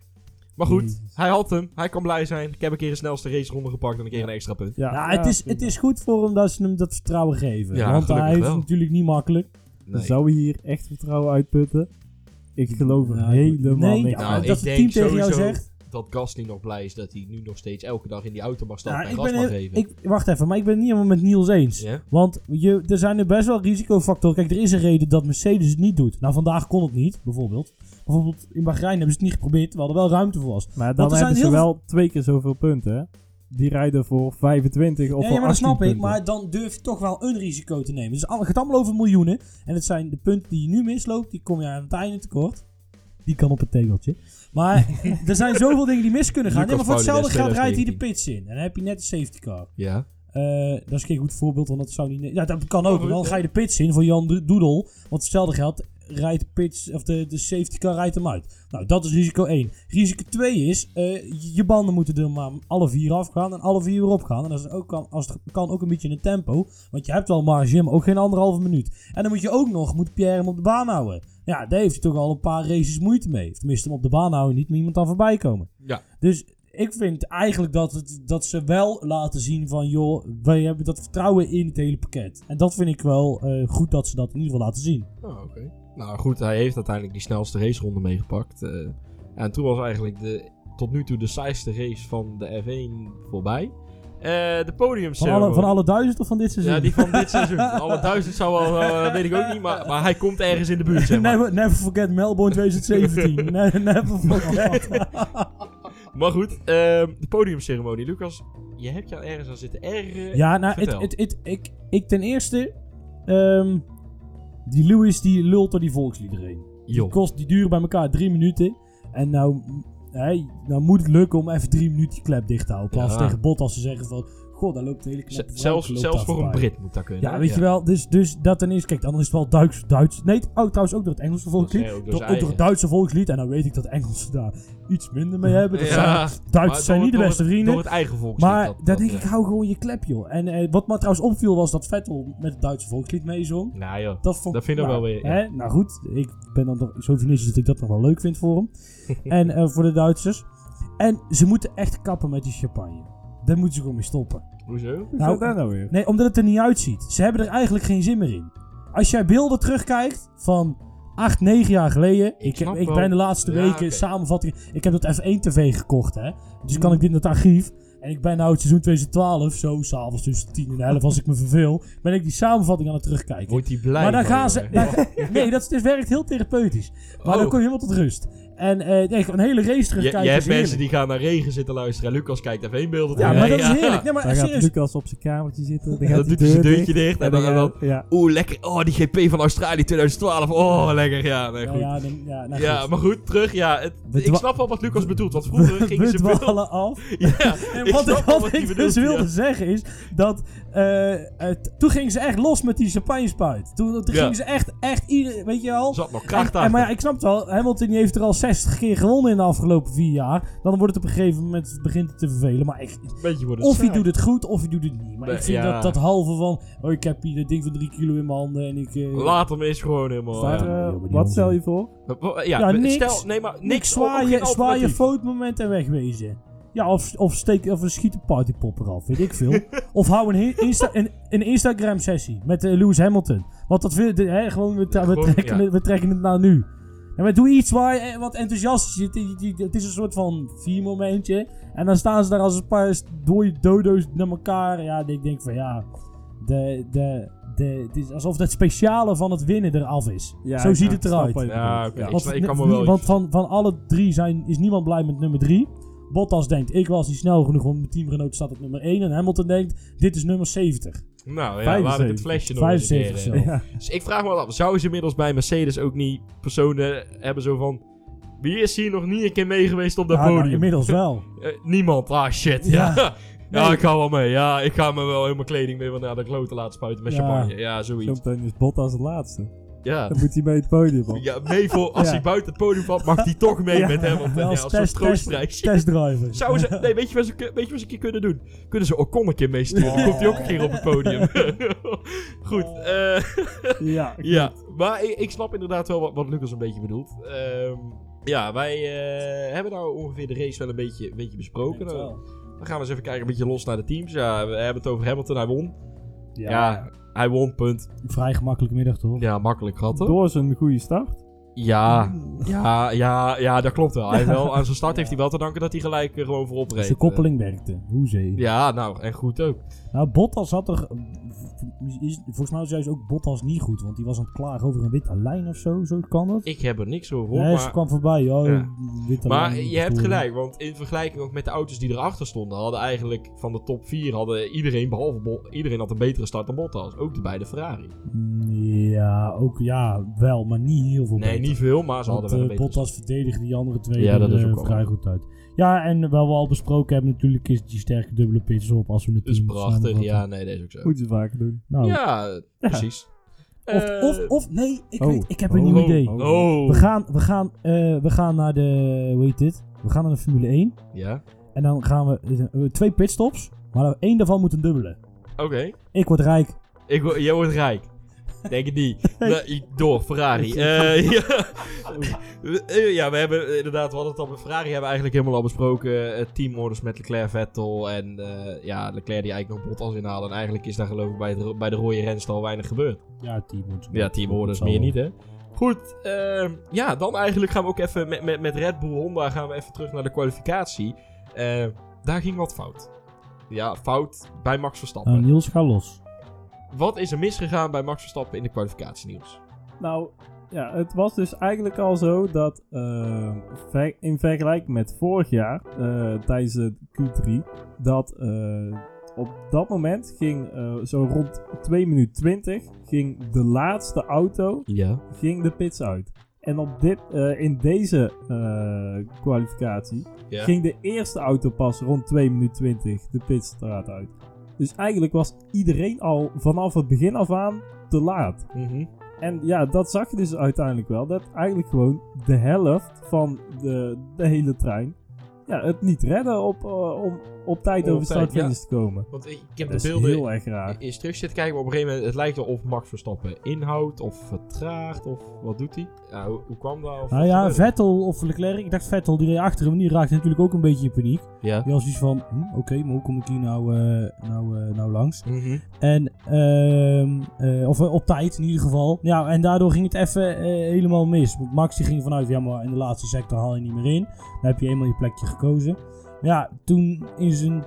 Maar goed, Jezus. hij had hem. Hij kan blij zijn. Ik heb een keer een snelste raceronde gepakt en een keer een extra punt. Ja, Ja, het, is, het is goed voor hem dat ze hem dat vertrouwen geven. Ja, Want hij heeft het natuurlijk niet makkelijk. Nee. Zou je hier echt vertrouwen uitputten? Ik geloof er helemaal nee, niks ja, Nou, aan. ik dat het denk team tegen jou sowieso zegt. dat Gasly nog blij is dat hij nu nog steeds elke dag in die auto mag stappen Ja, en ik gas ben mag heel- geven. ik, wacht even, maar ik ben het niet helemaal met Niels eens. Want je, er zijn er best wel risicofactoren. Kijk, er is een reden dat Mercedes het niet doet. Nou, vandaag kon het niet, bijvoorbeeld. Bijvoorbeeld in Bahrein hebben ze het niet geprobeerd, terwijl er wel ruimte voor was. Maar dan er zijn hebben ze wel twee keer zoveel punten. hè? Die rijden voor 25 of Ja, voor ja, maar dat 18 snap ik. punten. Maar dan durf je toch wel een risico te nemen. Dus het gaat allemaal over miljoenen. En het zijn de punten die je nu misloopt, die kom je aan het einde tekort. Die kan op het tegeltje. Maar (laughs) er zijn zoveel dingen die mis kunnen gaan. Nee, maar voor hetzelfde geld rijdt hij de 2019. pits in. En dan heb je net een safety car. Ja. Eh, dat is geen goed voorbeeld, want dat zou niet... Ja, dat kan ook. Dan ga je de pits in voor Jan Do- Doedel. Want hetzelfde geld rijdt pits, of de, de safety car rijdt hem uit. Nou, dat is risico 1. Risico 2 is, eh, je banden moeten er maar alle vier afgaan en alle vier weer opgaan. En als het, ook kan, als het kan ook een beetje in een tempo. Want je hebt wel marge, maar ook geen anderhalve minuut. En dan moet je ook nog, moet Pierre hem op de baan houden. Ja, daar heeft hij toch al een paar races moeite mee. Of tenminste, hem op de baan houden, niet met iemand aan voorbij komen. Ja. Dus ik vind eigenlijk dat, het, dat ze wel laten zien van... joh, wij hebben dat vertrouwen in het hele pakket. En dat vind ik wel eh, goed dat ze dat in ieder geval laten zien. Oh, oké. Nou goed, hij heeft uiteindelijk die snelste raceronde meegepakt. eh. En toen was eigenlijk de, tot nu toe de saaiste race van de F1 voorbij. Eh, de podium Van alle, van alle duizend of van dit seizoen? Ja, die van dit seizoen. (laughs) Alle duizend zou wel, eh, weet ik ook niet, maar, maar hij komt ergens in de buurt, zeg maar. never, never forget Melbourne 2017. (laughs) Ne- never forget. (laughs) Maar goed, ehm, de podiumceremonie. Lucas, je hebt jou ergens aan zitten ergeren. ja, nou, ik, ik ten eerste... ehm, die Lewis die lult door die volksliederen heen. Die, kost, die duren bij elkaar drie minuten. En nou, hey, nou moet het lukken om even drie minuten die klep dicht te houden. Als Ja. tegen Bottas ze zeggen van... God, daar loopt de hele Z- zelfs zelfs voor een Brit moet dat kunnen. Ja, weet je wel. Dus, dus dat ten eerste... Kijk, dan is het wel Duits. Duits nee, oh, trouwens ook door het Engelse volkslied. ook door Door, zijn ook door het. Duitse volkslied. En dan weet ik dat Engelsen daar iets minder mee hebben. Dat Ja, Duitsers zijn niet de beste vrienden. Door het eigen volkslied. Maar dat- denk ik, hou gewoon je klep, joh. En eh, wat me trouwens opviel was dat Vettel met het Duitse volkslied meezong. Nou joh. Dat, vond Dat vind ik nou, wel weer, ja. Hè? Nou goed, ik ben dan toch zo finitisch dat ik dat nog wel leuk vind voor hem. (laughs) en eh, voor de Duitsers. En ze moeten echt kappen met die champagne. Daar moeten ze gewoon mee stoppen. Hoezo? Hoe Nou, dat nou weer? Nee, omdat het er niet uitziet. Ze hebben er eigenlijk geen zin meer in. Als jij beelden terugkijkt van 8, 9 jaar geleden. Ik, snap ik ben de laatste Ja, weken samenvatting. Ik heb dat F1 TV gekocht, hè. Dus kan ik dit in het archief. En ik ben nou het seizoen 2012, zo s'avonds tussen 10 en 11 als ik me verveel. Ben ik die samenvatting aan het terugkijken. Wordt hij blij maar dan gaan ze. dan- (laughs) nee, dat, het werkt heel therapeutisch. Maar Oh. dan kom je helemaal tot rust. En eh, echt een hele race terug Je, kijken je hebt mensen die gaan naar regen zitten luisteren. En Lucas kijkt even beelden. Ja, maar dat is heerlijk. Nee, maar Dan gaat. Lucas op zijn kamertje zitten. Dan doet hij zijn deur deurtje dicht. En dan, dan ja. Oeh, lekker. Oh, die GP van Australië 2012. Oh, lekker. Ja, nee, Ja, goed. ja, dan, ja, nou Ja, goed. maar goed, terug. Ja, het, ik snap wel wat Lucas bedoelt. Want vroeger gingen ze veel... af. (laughs) Ja, En wat, ik- wat ik dus wilde zeggen is dat eh, het- toen gingen ze echt los met die champagnespuit. Toen, toen Ja. gingen ze echt, echt ieder, weet je wel. Er zat nog kracht en, achter. maar ja, ik snap het wel. Hamilton die heeft er al 60 keer gewonnen in de afgelopen vier jaar. Dan wordt het op een gegeven moment begint het te vervelen. Maar ik, of saai. doet het goed of hij doet het niet. Maar ik vind ja. dat, dat halve van... Oh, ik heb hier dat ding van 3 kilo in mijn handen en ik... eh, Laat hem eens gewoon helemaal. Ja. wat stel je voor? Ja, Ja, we- niks. Stel, nee, maar niks. niks geen je, je foutmoment en wegwezen. Ja, of, of, steek, of schiet een partypop eraf, weet ik veel. (laughs) of hou een, Insta, een, een Instagram sessie met eh, Lewis Hamilton. Want dat de, hè, gewoon, we, tra- we trekken ja. het, we trekken het naar nu. En maar doe iets waar eh, wat enthousiast die- Het is een soort van vier momentje. En dan staan ze daar als een paar dode dodo's naar elkaar. Ja, ik denk van ja. De, de, de, het is alsof het speciale van het winnen eraf is. Ja, Zo ziet het eruit. Ja, oké. Ja. Ik Want, ik kan me wel want van, van alle drie zijn, is niemand blij met nummer drie. Bottas denkt, ik was niet snel genoeg, want mijn teamgenoot staat op nummer 1. En Hamilton denkt, dit is nummer 70. Nou ja, laat ik het 75. flesje nog eens een 75 keer. eh. zelf. Ja. Dus ik vraag me wel af, zouden ze inmiddels bij Mercedes ook niet personen hebben zo van... Wie is hier nog niet een keer mee geweest op dat Ja, nou, podium? inmiddels wel. (laughs) Eh, niemand. Ah, shit. Ja. Ja. (laughs) Ja, Nee. ik ga wel mee. Ja, ik ga me wel helemaal kleding mee naar de kloten laten spuiten met champagne. Ja, zoiets. Zometeen is Bottas het laatste. Ja. Dan moet hij mee het podium op. Ja, mee voor, als Ja. hij buiten het podium valt, mag hij toch mee Ja. met hem. Want, als als een test, troostprijs. testdriver. Ze, nee, weet je, wat ze, weet je wat ze een keer kunnen doen? Kunnen ze Ocon een keer meesturen? Dan komt hij ook een keer op het podium. (laughs) Goed, eh, (laughs) Ja, ja. Maar ik, ik snap inderdaad wel wat, wat Lucas een beetje bedoelt. Ehm, ja, wij eh, hebben nou ongeveer de race wel een beetje, een beetje besproken. Dan gaan we eens even kijken, een beetje los naar de teams. Ja, we hebben het over Hamilton, hij won. Ja, Ja, hij won, punt. Vrij gemakkelijke middag toch? Ja, makkelijk gehad, hoor. Door zijn goede start. Ja, ja, ja, ja, dat klopt wel. Hij wel. (laughs) Aan zijn start heeft hij wel te danken dat hij gelijk eh, gewoon voorop reed. Zijn koppeling werkte. Hoezee. Ja, nou, en goed ook. Nou, Bottas had er... Is, volgens mij was juist ook Bottas niet goed. Want die was aan het klagen over een witte lijn of zo. Zo kan dat. Ik heb er niks over Nee, gehoord, ze maar... kwam voorbij. Oh, Ja. witte Maar lijn, je hebt gelijk, want in vergelijking ook met de auto's die erachter stonden, hadden eigenlijk van de top 4 hadden iedereen, behalve Bot, iedereen had een betere start dan Bottas. Ook de beide Ferrari. Mm, Ja, ook ja, wel, maar niet heel veel Nee, beter. niet veel, maar ze Want hadden wel een betere Bottas verdedigde die andere twee Ja, dat is eh, ook vrij goed uit. Ja, en wat we al besproken hebben natuurlijk is die sterke dubbele pitstop als we het Dat is prachtig, ja, nee, deze ook zo. Moet je vaker doen. Nou, Ja, precies. of, Eh, of, of, nee, ik, oh, weet, ik heb een oh, nieuw idee. oh. Oh. We, gaan, we, gaan, eh, we gaan naar de, hoe heet dit? We gaan naar de Formule 1. Ja, En dan gaan we, eh, twee pitstops, maar één daarvan moet een dubbele. oké. Ik word rijk. Ik, jij wordt rijk. Denk niet. (laughs) Nee, door, Ferrari. (laughs) Eh, ja. Ja, we hebben inderdaad, we hadden het al met Ferrari, hebben we eigenlijk helemaal al besproken. Eh, teamorders met Leclerc, Vettel en eh, ja, Leclerc die eigenlijk nog Bottas inhalen. En eigenlijk is daar geloof ik bij, het, bij de rode renstal weinig gebeurd. Ja, team moet. Ja, teamorders meer niet hè. Goed, ehm, ja, dan eigenlijk gaan we ook even met, met, met Red Bull Honda gaan we even terug naar de kwalificatie. Daar ging wat fout. Ja, fout bij Max Verstappen. Niels, ga los. Wat is er misgegaan bij Max Verstappen in de kwalificatie, Niels? Nou, ja, het was dus eigenlijk al zo dat eh, ver- in vergelijking met vorig jaar, eh, tijdens het Q3, dat eh, op dat moment ging zo rond 2 minuten 20 ging de laatste auto Ja. ging de pits uit. En op dit, in deze kwalificatie Ja. ging de eerste auto pas rond 2 minuten 20 de pitstraat uit. Dus eigenlijk was iedereen al vanaf het begin af aan te laat. Mhm. En ja, dat zag je dus uiteindelijk wel. Dat eigenlijk gewoon de helft van de, de hele trein ja, het niet redden op, eh, om op tijd Op over tijd, start finish ja. te komen. Want ik, ik heb Dat de beelden heel erg raar. eens terug zitten kijken, maar op een gegeven moment, het lijkt wel of Max Verstappen inhoudt of vertraagt of wat doet hij? Ja, hoe, hoe kwam dat? Of Nou ja? Vettel of Leclerc. Ik dacht Vettel, die reed achter hem. Die raakte natuurlijk ook een beetje in paniek. Ja. Die was iets van, hm, oké, maar hoe kom ik hier nou, eh, nou, eh, nou langs? Mhm. En, ehm, eh, of op tijd in ieder geval. Ja, en daardoor ging het even helemaal mis. Want Max die ging vanuit, ja, maar in de laatste sector haal je niet meer in. Dan heb je eenmaal je plekje gekozen. Maar ja, toen in zijn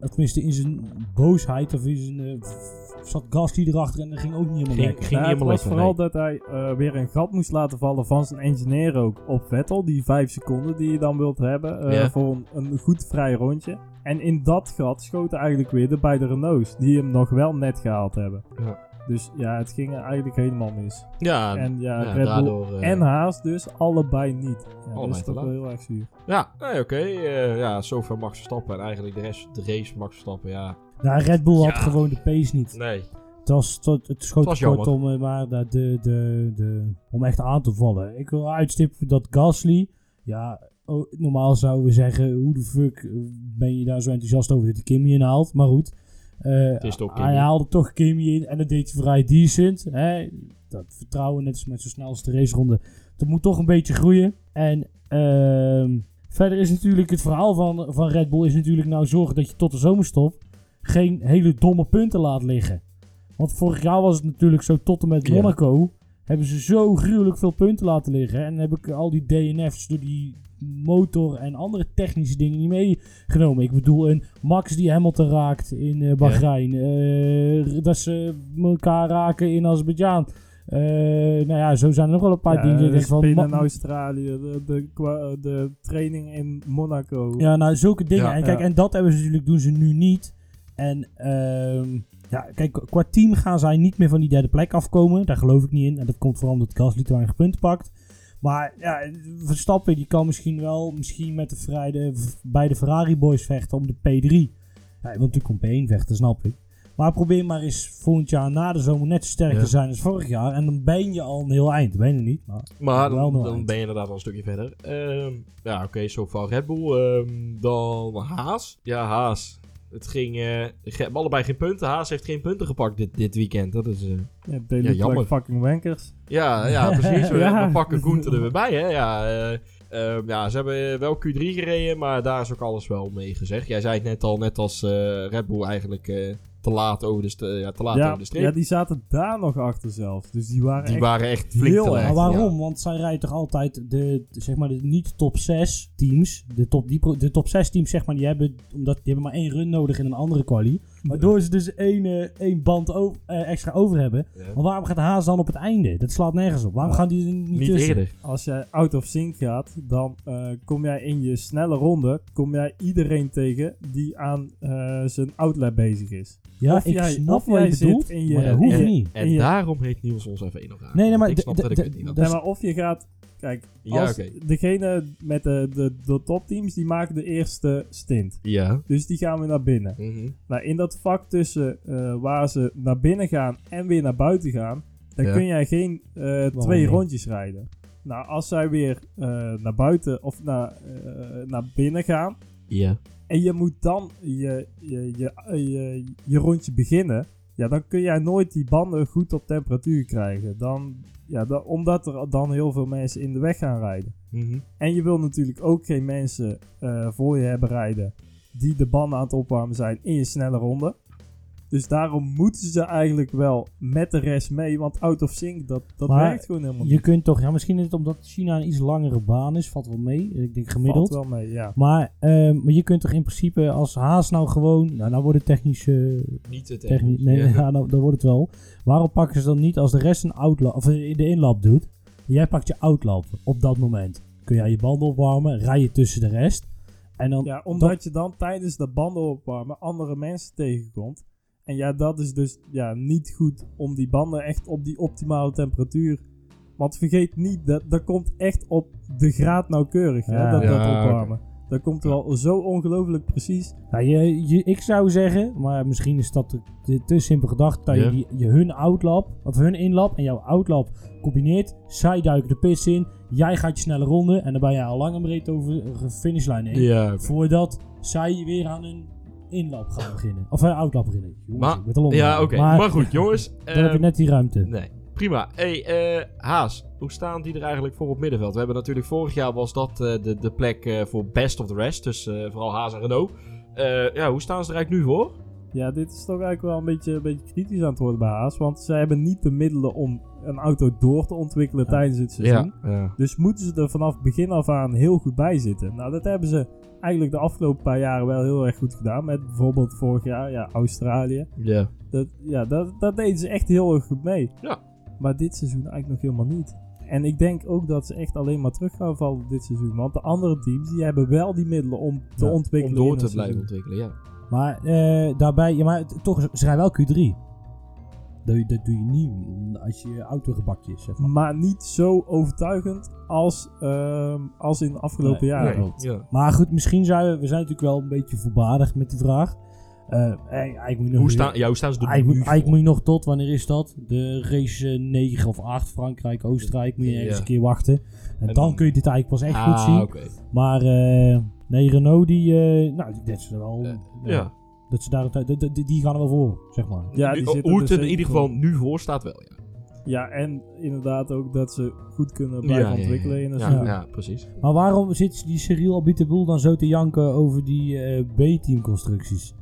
of tenminste in zijn boosheid of in zijn, f- zat Gasly erachter en dat ging ook niet helemaal Ging- lekker. ging- niet het was lekker, vooral dat hij eh, weer een gat moest laten vallen van zijn engineer ook op Vettel. Die vijf seconden die je dan wilt hebben eh, Ja. voor een, een goed vrij rondje. En in dat gat schoten eigenlijk weer de beide Renaults. Die hem nog wel net gehaald hebben. Ja. Dus ja, het ging er eigenlijk helemaal mis. Ja, En ja, ja, Red Bull daardoor... eh, en Haas dus allebei niet. Ja, dat Allebei is toch te wel heel erg zuur. Ja, nee, oké. eh, ja, zover Max Verstappen. En eigenlijk de rest, de race Max Verstappen, ja. Nou, Red Bull had gewoon de pace niet. Nee. Het, was, het, het schoot Het kort om, eh, maar de, de, de, de, om echt aan te vallen. Ik wil uitstippen dat Gasly, ja, oh, normaal zouden we zeggen, hoe de fuck ben je daar zo enthousiast over dat hij Kimmy inhaalt? Maar goed, toch hij Kimi. haalde toch Kimmy in en dat deed hij vrij decent. Hè? Dat vertrouwen, net als met zijn snelste raceronde, dat moet toch een beetje groeien. En ehm, verder is natuurlijk het verhaal van, van Red Bull is natuurlijk nou zorgen dat je tot de zomerstop geen hele domme punten laat liggen. Want vorig jaar was het natuurlijk zo tot en met Ja. Monaco. Hebben ze zo gruwelijk veel punten laten liggen. En heb ik al die DNF's door die motor en andere technische dingen niet meegenomen. Ik bedoel, een Max die Hamilton raakt in eh Bahrein. eh, dat ze elkaar raken in Azerbeidzjan. Eh, nou ja, zo zijn er nog wel een paar Ja, dingen. de van, in Australië, de, de, de training in Monaco. Ja, nou, zulke dingen. Ja. en kijk, Ja. en dat hebben ze natuurlijk, doen ze nu niet. En ehm, ja, kijk, qua team gaan zij niet meer van die derde plek afkomen. Daar geloof ik niet in. En dat komt vooral omdat Gasly te weinig punten pakt. Maar ja, Verstappen die kan misschien wel misschien met de vrijde, bij de Ferrari boys vechten om de P3. Ja, je wilt natuurlijk om P1 vechten, snap ik. Maar probeer maar eens volgend jaar na de zomer net zo sterk Ja. te zijn als vorig jaar. En dan ben je al een heel eind. Ben je niet, maar Maar Wel dan, ben je inderdaad al een stukje verder. Ehm, ja, oké, zo van Red Bull. Ehm, dan Haas. Ja, Haas. Het ging... ge- hebben allebei geen punten. Haas heeft geen punten gepakt dit, dit weekend. Dat is... eh, Ja, jammer. like fucking wankers. Ja, ja (laughs) precies. We, Ja. we pakken (laughs) Gunther er weer bij, hè. Ja, eh, ehm, ja, ze hebben wel Q3 gereden, maar daar is ook alles wel mee gezegd. Jij zei het net al, net als Red Bull eigenlijk te laat over de, st- ja, te laat Ja, over de streep. ja, die zaten daar nog achter zelfs. Dus die waren die echt... waren echt flink heel te erg. waarom? Ja. Want zij rijden toch altijd de, zeg maar, de niet top 6 teams. De top, die, pro- de top 6 teams, zeg maar, die hebben, omdat, die hebben maar één run nodig in een andere quali. Waardoor ze dus één, eh, één band eh, extra over hebben. Ja. Maar waarom gaat Haas dan op het einde? Dat slaat nergens op. Waarom Ja. gaan die er niet, Niet tussen? eerder. Als jij out of sync gaat, dan eh, kom jij in je snelle ronde, kom jij iedereen tegen die aan eh, zijn outlet bezig is. Ja, Of ik jij- snap of wat je bedoelt, in je- maar dat in hoeft je- niet. En daarom heeft Niels ons even één nog aan. Nee, nee, maar ik snap dat ik het niet had. Nee, maar of je gaat... Kijk, Ja, als degene met de, de, de topteams, die maken de eerste stint. Ja. Dus die gaan weer naar binnen. Nou, in dat vak tussen eh, waar ze naar binnen gaan en weer naar buiten gaan, dan Ja. kun jij geen eh, twee niet? rondjes rijden. Nou, als zij weer eh, naar buiten of naar, eh, naar binnen gaan Ja. en je moet dan je, je, je, je, je rondje beginnen, ja, dan kun jij nooit die banden goed op temperatuur krijgen. Dan, ja, dan, omdat er dan heel veel mensen in de weg gaan rijden. Mhm. En je wil natuurlijk ook geen mensen eh, voor je hebben rijden die de banden aan het opwarmen zijn in je snelle ronde. Dus daarom moeten ze eigenlijk wel met de rest mee, want out of sync, dat, dat Maar werkt gewoon helemaal Je niet. kunt toch, ja, misschien is het omdat China een iets langere baan is, valt wel mee. Ik denk gemiddeld. Valt wel mee, ja. Maar, ehm, maar je kunt toch in principe als Haas nou gewoon, nou, nou wordt het technisch, eh, Niet te technisch technisch. nee, Ja. (laughs) ja, nou, dan wordt het wel. Waarom pakken ze dan niet als de rest een outlap, of eh, de inlap doet? Jij pakt je outlap op dat moment. Kun jij je banden opwarmen, rij je tussen de rest. En dan, Ja, omdat je dan tijdens de banden opwarmen andere mensen tegenkomt. En ja, dat is dus ja, niet goed om die banden echt op die optimale temperatuur. Want vergeet niet, dat, dat komt echt op de graad nauwkeurig, hè, Ja. dat, dat Ja, opwarmen. Dat komt wel zo ongelooflijk precies. Nou, je, je, ik zou zeggen, maar misschien is dat te, te, te simpel gedacht, dat je, je hun outlap, of hun inlap en jouw outlap combineert. Zij duiken de pits in, jij gaat je snelle ronde en dan ben je al lang en breed over de finishlijn heen. Voordat zij weer aan een inlap gaan beginnen. Of een outlap beginnen. Jongens, Maar- te long. Ja, oké. Maar, Maar, goed, jongens. (laughs) dan heb je ehm, net die ruimte. Nee, prima. hey, eh, Haas, hoe staan die er eigenlijk voor op middenveld? We hebben natuurlijk vorig jaar was dat eh, de, de plek eh, voor best of the rest. Dus eh, vooral Haas en Renault. Eh, ja, hoe staan ze er eigenlijk nu voor? Ja, dit is toch eigenlijk wel een beetje, een beetje kritisch aan het worden bij Haas. Want zij hebben niet de middelen om een auto door te ontwikkelen Ja. tijdens het seizoen. ja. Dus moeten ze er vanaf begin af aan heel goed bij zitten. Nou, dat hebben ze eigenlijk de afgelopen paar jaren wel heel erg goed gedaan. Met bijvoorbeeld vorig jaar, ja, Australië. Ja. Dat, ja, dat, dat deden ze echt heel erg goed mee. Ja. Maar dit seizoen eigenlijk nog helemaal niet. En ik denk ook dat ze echt alleen maar terug gaan vallen dit seizoen. Want de andere teams die hebben wel die middelen om te Ja, Om ontwikkelen. door te blijven seizoen. ontwikkelen, ja. Maar eh, daarbij, ja, maar toch, ze rijden wel Q3. Dat, doe- dat doe je niet als je autogebakje is, zeg maar. Maar niet zo overtuigend als, ehm, als in de afgelopen Nee, jaren. nee. ja. Maar goed, misschien zijn we, we zijn natuurlijk wel een beetje voorbarig met die vraag. Eh, eigenlijk moet je nog Hoe, staan, ja, hoe staan ze er Eigenlijk, nu moet- eigenlijk voor? moet je nog tot, wanneer is dat? De race eh, 9 of 8, Frankrijk, Oostenrijk, moet je ergens Ja. een keer wachten. En, En dan, dan- kun je dit eigenlijk pas echt ah, goed zien. oké. Maar eh, nee, Renault, die, eh, nou, die- dat ze er wel, Eh, ja, Ja. Dat ze daar, die, die, die gaan er wel voor, zeg maar. Ja, Nu- die zitten hoe er het er in ieder voor. geval nu voor staat wel, ja. Ja, en inderdaad ook dat ze goed kunnen blijven ja, ja, ontwikkelen in ja, seizoen. ja, precies. Maar waarom zit die Cyril Abiteboul dan zo te janken over die eh, B-team constructies?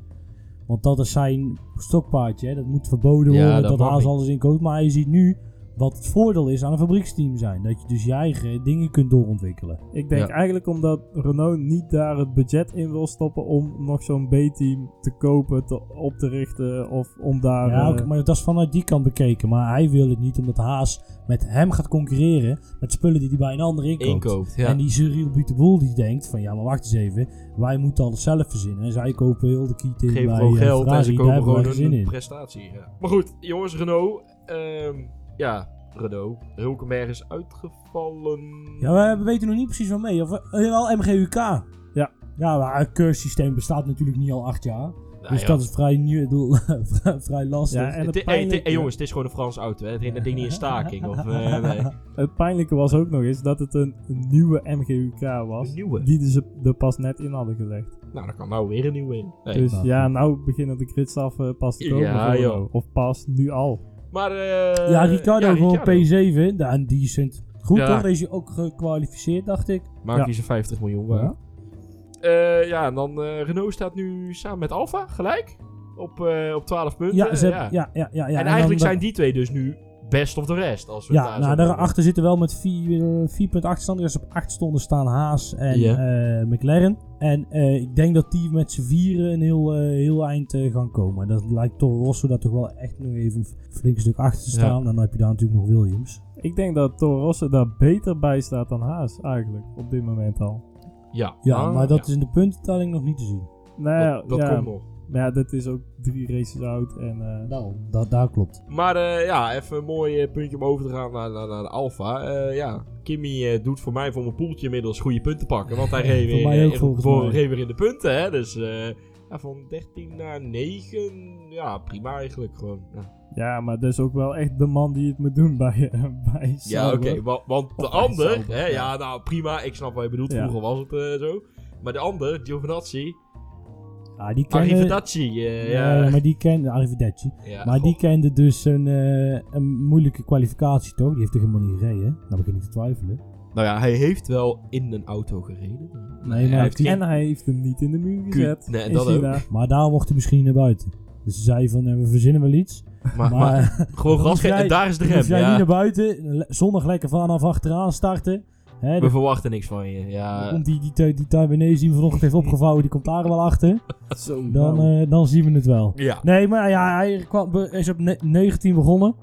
Want dat is zijn stokpaardje, hè? dat moet verboden Ja, worden, dat niet. alles in code. Maar je ziet nu wat het voordeel is aan een fabrieksteam zijn. Dat je dus je eigen dingen kunt doorontwikkelen. Ik denk Ja. eigenlijk omdat Renault niet daar het budget in wil stoppen om nog zo'n B-team te kopen, te, op te richten of om daar... ja, eh, oké, maar dat is vanuit die kant bekeken. Maar hij wil het niet omdat Haas met hem gaat concurreren met spullen die hij bij een ander inkoopt. Inkoopt, ja. En die Cyril Abiteboul die denkt van ja, maar wacht eens even. Wij moeten alles zelf verzinnen. En zij kopen heel de kieten Geven bij gewoon eh, geld en Ferrari. ze Daar kopen hebben wij gewoon zin een in. prestatie. Ja. Maar goed, jongens, Renault. ehm, ja, Renault. Hulkenberg is uitgevallen. Ja, we weten nog niet precies van mee. Of, eh, wel MGUK. Ja. Ja, maar het cursussysteem bestaat natuurlijk niet al acht jaar. Nou dus ja. dat is vrij, nieuw, (laughs) vrij lastig. Ja, en Het- het hey, het- pijnlijke, hey, jongens, het is gewoon een Franse auto. Hè. Het dat ding niet in staking. Of, eh, (laughs) nee. het pijnlijke was ook nog eens dat het een, nieuwe MGUK was. Een nieuwe. Die ze er pas net in hadden gelegd. Nou, dan kan nou weer een nieuwe in. Nee. dus nou, ja, nou beginnen de gridstaffen eh, pas te komen. Ja. Of pas nu al. Maar, eh ja, Ricardo ja, gewoon Ricciardo. P7. Ja, en decent. Goed Ja. toch? Is je ook gekwalificeerd, dacht ik. Maakt Ja. hij zijn 50 miljoen waard. Eh, ja, en dan eh, Renault staat nu samen met Alfa gelijk. Op, eh, op 12 punten. Ja, ze, ja. ja. Ja, ja, ja, ja. en eigenlijk zijn die twee dus nu best of the rest. Als we het Ja, daar nou, daarachter zitten wel met 4 punt achterstand. Dus op 8 stonden staan Haas en eh, McLaren. En eh, ik denk dat die met z'n vieren een heel, eh, heel eind eh, gaan komen. En dat lijkt Toro Rosso dat toch wel echt nog even een flink stuk achter te staan. Ja. Dan heb je daar natuurlijk nog Williams. Ik denk dat Toro Rosso daar beter bij staat dan Haas eigenlijk. Op dit moment al. Ja, Ja, Ah, maar dat ja. is in de puntentelling nog niet te zien. Nou ja, dat, dat ja, komt nog. Maar ja, dit is ook drie races oud. En, eh, Daarom, dat, daar klopt. Maar eh, ja, even een mooi eh, puntje om over te gaan naar, naar, naar de Alfa. Eh, ja, Kimmy eh, doet voor mij voor mijn poeltje inmiddels goede punten pakken. Want hij (laughs) reed Voor weer, mij ook, volgens voor- mij. reed weer in de punten. Hè? Dus eh, ja, van 13 naar 9. Ja, prima eigenlijk gewoon. Ja, ja, maar dat is ook wel echt de man die het moet doen bij, bij ja oké. Wa- want de ander, hè, ja. ja, nou prima. Ik snap wat je bedoelt. Ja. Vroeger was het eh, zo. Maar de ander, Giovinazzi, Ja, die kende... Arrivederci. eh, Ja, ja, maar die kende... Arrivederci. ja, Maar die kende dus een, eh, een moeilijke kwalificatie, toch? Die heeft toch helemaal niet gereden? Dan begin ik te twijfelen. Nou ja, hij heeft wel in een auto gereden. maar hij heeft die- En hij heeft hem niet in de muur gezet. Nee, dat China. Maar daar mocht hij misschien naar buiten. Dus ze zei van, eh, we verzinnen wel iets. Maar, maar, Maar gewoon (laughs) gas en daar is de rem. hoef jij Ja. niet naar buiten, zondag lekker vanaf achteraan starten. Hè, We verwachten niks van je. Ja, komt die, die, tu- die Taiwanese die vanochtend heeft opgevouwen, die komt daar wel achter. (laughs) Zo, Dan, nou. eh, dan zien we het wel. ja. Nee, maar ja, hij kwam, is op ne- 19 begonnen.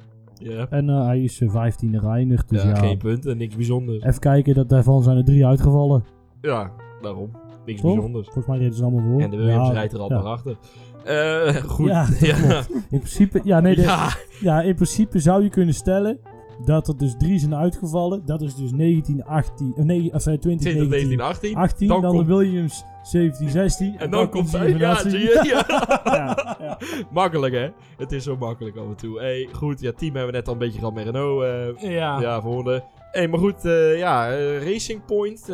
En eh, hij is eh, 15e geëindigd. Dus ja, ja, geen punten, niks bijzonders. even kijken, dat daarvan zijn er drie uitgevallen. Ja, daarom. Niks Toch? bijzonders. Volgens mij reden ze allemaal voor. En de Williams Ja, rijdt er al ja. maar achter. Eh, (laughs) goed. Ja. In principe, ja, nee, (laughs) de- ja, in principe zou je kunnen stellen dat er dus drie zijn uitgevallen. Dat is dus 19, 18, of nee, of eh, 20, 20, 19, 19, 18. 18. Dan Dan, komt- de Williams 17, 16. En dan komt de hij. Ja, Giovinazzi. zie je? Ja. (laughs) ja, ja. (laughs) Makkelijk, hè? Het is zo makkelijk af en toe. Hey, goed, ja, team hebben we net al een beetje gehad met Renault. eh, Ja. ja, volgende. Hey, maar goed, eh, ja, eh, Racing Point.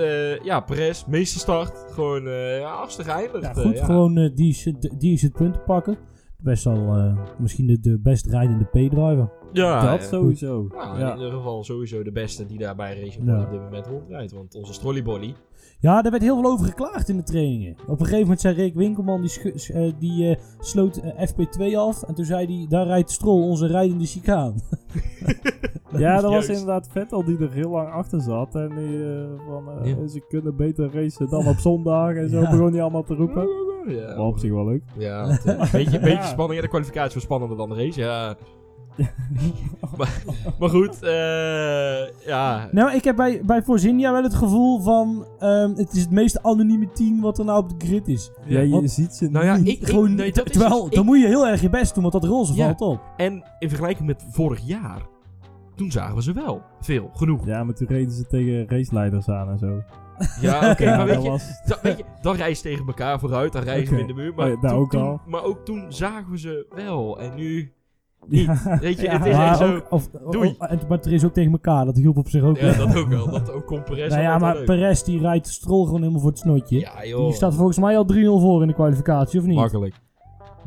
ja, Perez, meeste start. Gewoon, ja, achtste geëindigd. Ja, goed, gewoon die, is het- die is het punten pakken. Best wel misschien de, de best rijdende P-driver. Ja, dat sowieso. Nou, ja. in ieder geval sowieso de beste die daar bij Racing Ja. Point op dit moment rondrijdt. Want onze Strollybolly. Ja, daar werd heel veel over geklaagd in de trainingen. Op een gegeven moment zei Rick Winkelman, die, eh, die eh, sloot eh, FP2 af. En toen zei hij, daar rijdt Stroll, onze rijdende chicaan. (laughs) Ja, dat was inderdaad Vettel die er heel lang achter zat. En die, eh, van, eh, Ja. ze kunnen beter racen dan op zondag. En zo Ja. begon hij allemaal te roepen. ja. Maar op zich wel leuk. Ja, een beetje, (laughs) beetje Ja. spanning. De kwalificatie was spannender dan de race, ja. Maar, maar goed, eh, ja. Nou, ik heb bij, bij Forzinia wel het gevoel van... ehm, het is het meest anonieme team wat er nou op de grid is. Ja, je want- ziet ze Nou ja, niet. ik, ik, Gewoon, nee, dat is terwijl, dus- dan ik- moet je heel erg je best doen, want dat roze Ja. valt op. En in vergelijking met vorig jaar, toen zagen we ze wel. Veel, genoeg. Ja, maar toen reden ze tegen raceleiders aan en zo. Ja, oké, (laughs) Ja, maar weet dat je, was... dan, weet je, dan rijden ze tegen elkaar vooruit, dan rijden ze Oké. in de muur. Maar, Oh ja, toen, ook toen- al. maar ook toen zagen we ze wel. En nu niet. Weet je, Ja, het is maar, echt zo... ook, of, Doei. en, maar er is ook tegen elkaar, dat hielp op zich ook Ja, wel. dat ook wel. (laughs) Dat ook kon Perez Nou ja, maar leuk. Perez die rijdt Stroll gewoon helemaal voor het snotje. Ja, joh. Die staat volgens mij al 3-0 voor in de kwalificatie, of niet? Makkelijk.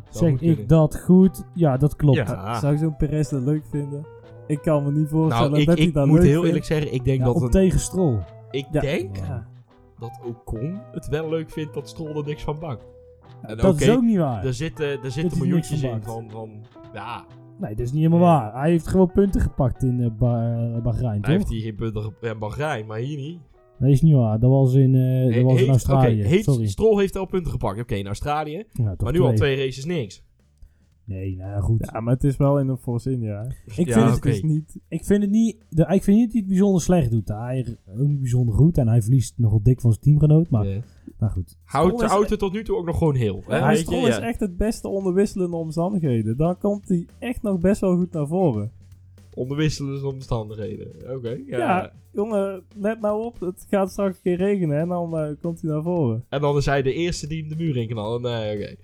Zou Zeg ik kunnen. dat goed? Ja, dat klopt. Ja. Zou zo'n Perez dat leuk vinden? Ik kan me niet voorstellen Nou, ik, dat hij ik dat moet leuk heel vindt. eerlijk zeggen, ik denk Ja, dat op een, tegen Stroll. ik Ja. denk Ja. dat Ocon het wel leuk vindt dat Stroll er niks van bakt. En dat oké, is ook niet waar. er zitten, er hij zitten miljoentjes in van, van, ja, Nee, dat is niet helemaal waar. Hij heeft gewoon punten gepakt in Ba- eh, Bahrein, hij heeft hier geen punten ge- ja, Bahrein, maar hier niet. Nee, is niet waar. Dat was in, eh, dat was in Australië. oké, heeft, Sorry. Stroll heeft al punten gepakt. Oké, in Australië. Ja, maar nu al twee races niks. Nee, nou ja, goed. Ja, maar het is wel in een Force India. hè. Ik, Ja, vind het, is niet... ik vind het niet... De, ik vind niet dat hij het bijzonder slecht doet. Hij is ook niet bijzonder goed. En hij verliest nogal dik van zijn teamgenoot. Maar, Ja. nou goed. Houdt de auto tot nu toe ook nog gewoon heel. Hè? Ja, weet je? is Ja. echt het beste onder wisselende omstandigheden. Dan komt hij echt nog best wel goed naar voren. Onder wisselende omstandigheden. Oké, ja. Ja. Jongen, let nou op. Het gaat straks een keer regenen en dan eh, komt hij naar voren. En dan is hij de eerste die hem de muur in knallen. Nee, oké.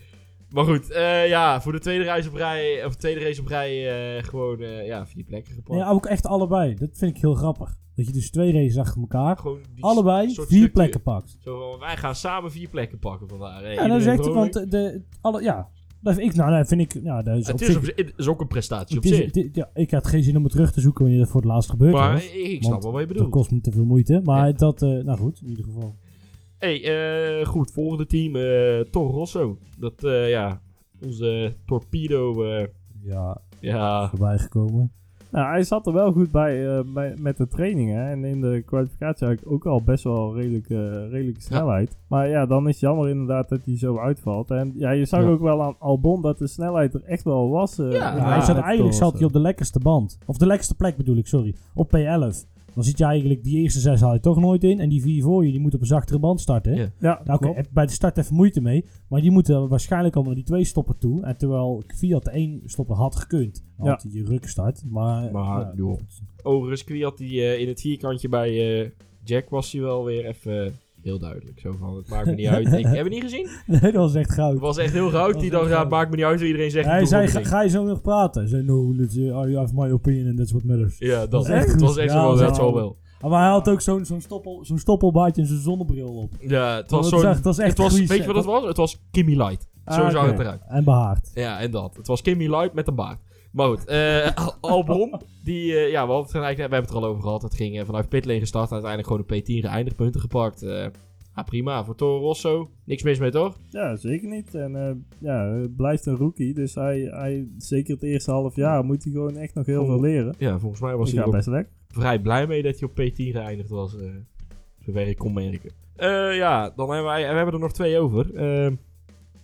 Maar goed, eh, ja, voor de tweede reis op rij, of tweede race op rij, eh, gewoon, eh, ja, vier plekken gepakt. Ja, ook echt allebei. Dat vind ik heel grappig. Dat je dus twee races achter elkaar, allebei vier structuur. plekken pakt. Zo wij gaan samen vier plekken pakken vandaag. Hey, Ja, dan zegt hij, want de, alle, ja, dat vind ik, nou, dat vind ik, ja, dat is, Het is, op, het ook een prestatie op het is- zich. het ja, ik had geen zin om het terug te zoeken wanneer dat voor het laatst gebeurd Maar was. ik snap wel wat je Dat bedoelt. kost me te veel moeite. Maar Ja. dat, nou goed, in ieder geval. Hey, eh, goed, volgende team, eh Toro Rosso. Dat, eh, ja, onze torpedo, eh, Ja, ja, voorbij gekomen. Nou, hij zat er wel goed bij, eh, bij met de trainingen. En in de kwalificatie had ik ook al best wel redelijke, redelijke snelheid. Maar ja, dan is het jammer inderdaad dat hij zo uitvalt. En ja, je zag Ja. ook wel aan Albon dat de snelheid er echt wel was. Ja, hij zat, eigenlijk zat hij op de lekkerste band. Of de lekkerste plek bedoel ik, sorry. Op P11. Dan zit je eigenlijk, die eerste zes haal je toch nooit in. En die vier voor je, die moeten op een zachtere band starten. Ja. Ja, Nou, heb bij de start even moeite mee. Maar die moeten waarschijnlijk allemaal naar die twee stoppen toe. En terwijl Fiat de één stopper had gekund. Had hij je ruk start. Maar, Maar, ja. Overigens, Kwiat die eh, in het vierkantje bij eh, Jack was hij wel weer even eh, heel duidelijk. Zo van, het maakt me niet uit. Ik (laughs) heb het niet gezien. Nee, dat was echt goud. Het was echt heel goud. was Die het goud. maakt me niet uit wat iedereen zegt. Hij zei, ga, je zo nog praten? Hij zei, no, uh, you have my opinion and that's what matters. Ja, dat. Het was echt zo, dat echt wel. Maar hij had ook zo'n zo'n stoppel, zo'n stoppelbaardje en zijn zonnebril op. Ja, het was was zo'n... echt- het was, weet je wat het was? Het was Kimmy Light. Zo Ah, zag het eruit. En behaard. Ja, en dat. Het was Kimmy Light met een baard. Maar goed, eh, Al- Albon, die, eh, ja, we, hadden het eigenlijk, we hebben het er al over gehad. Het ging eh, vanuit pitlane gestart en uiteindelijk gewoon een P10 geëindigd, punten gepakt. Eh, ah, prima, voor Toro Rosso. Niks mis mee, toch? Ja, zeker niet. En eh, ja, het blijft een rookie. Dus hij, hij, zeker het eerste half jaar moet hij gewoon echt nog heel veel leren. Ja, volgens mij was hij ga ook best lekker. vrij blij mee dat hij op P10 geëindigd was. eh zover ik kon merken. Eh, ja, dan hebben wij, we hebben er nog twee over. Eh,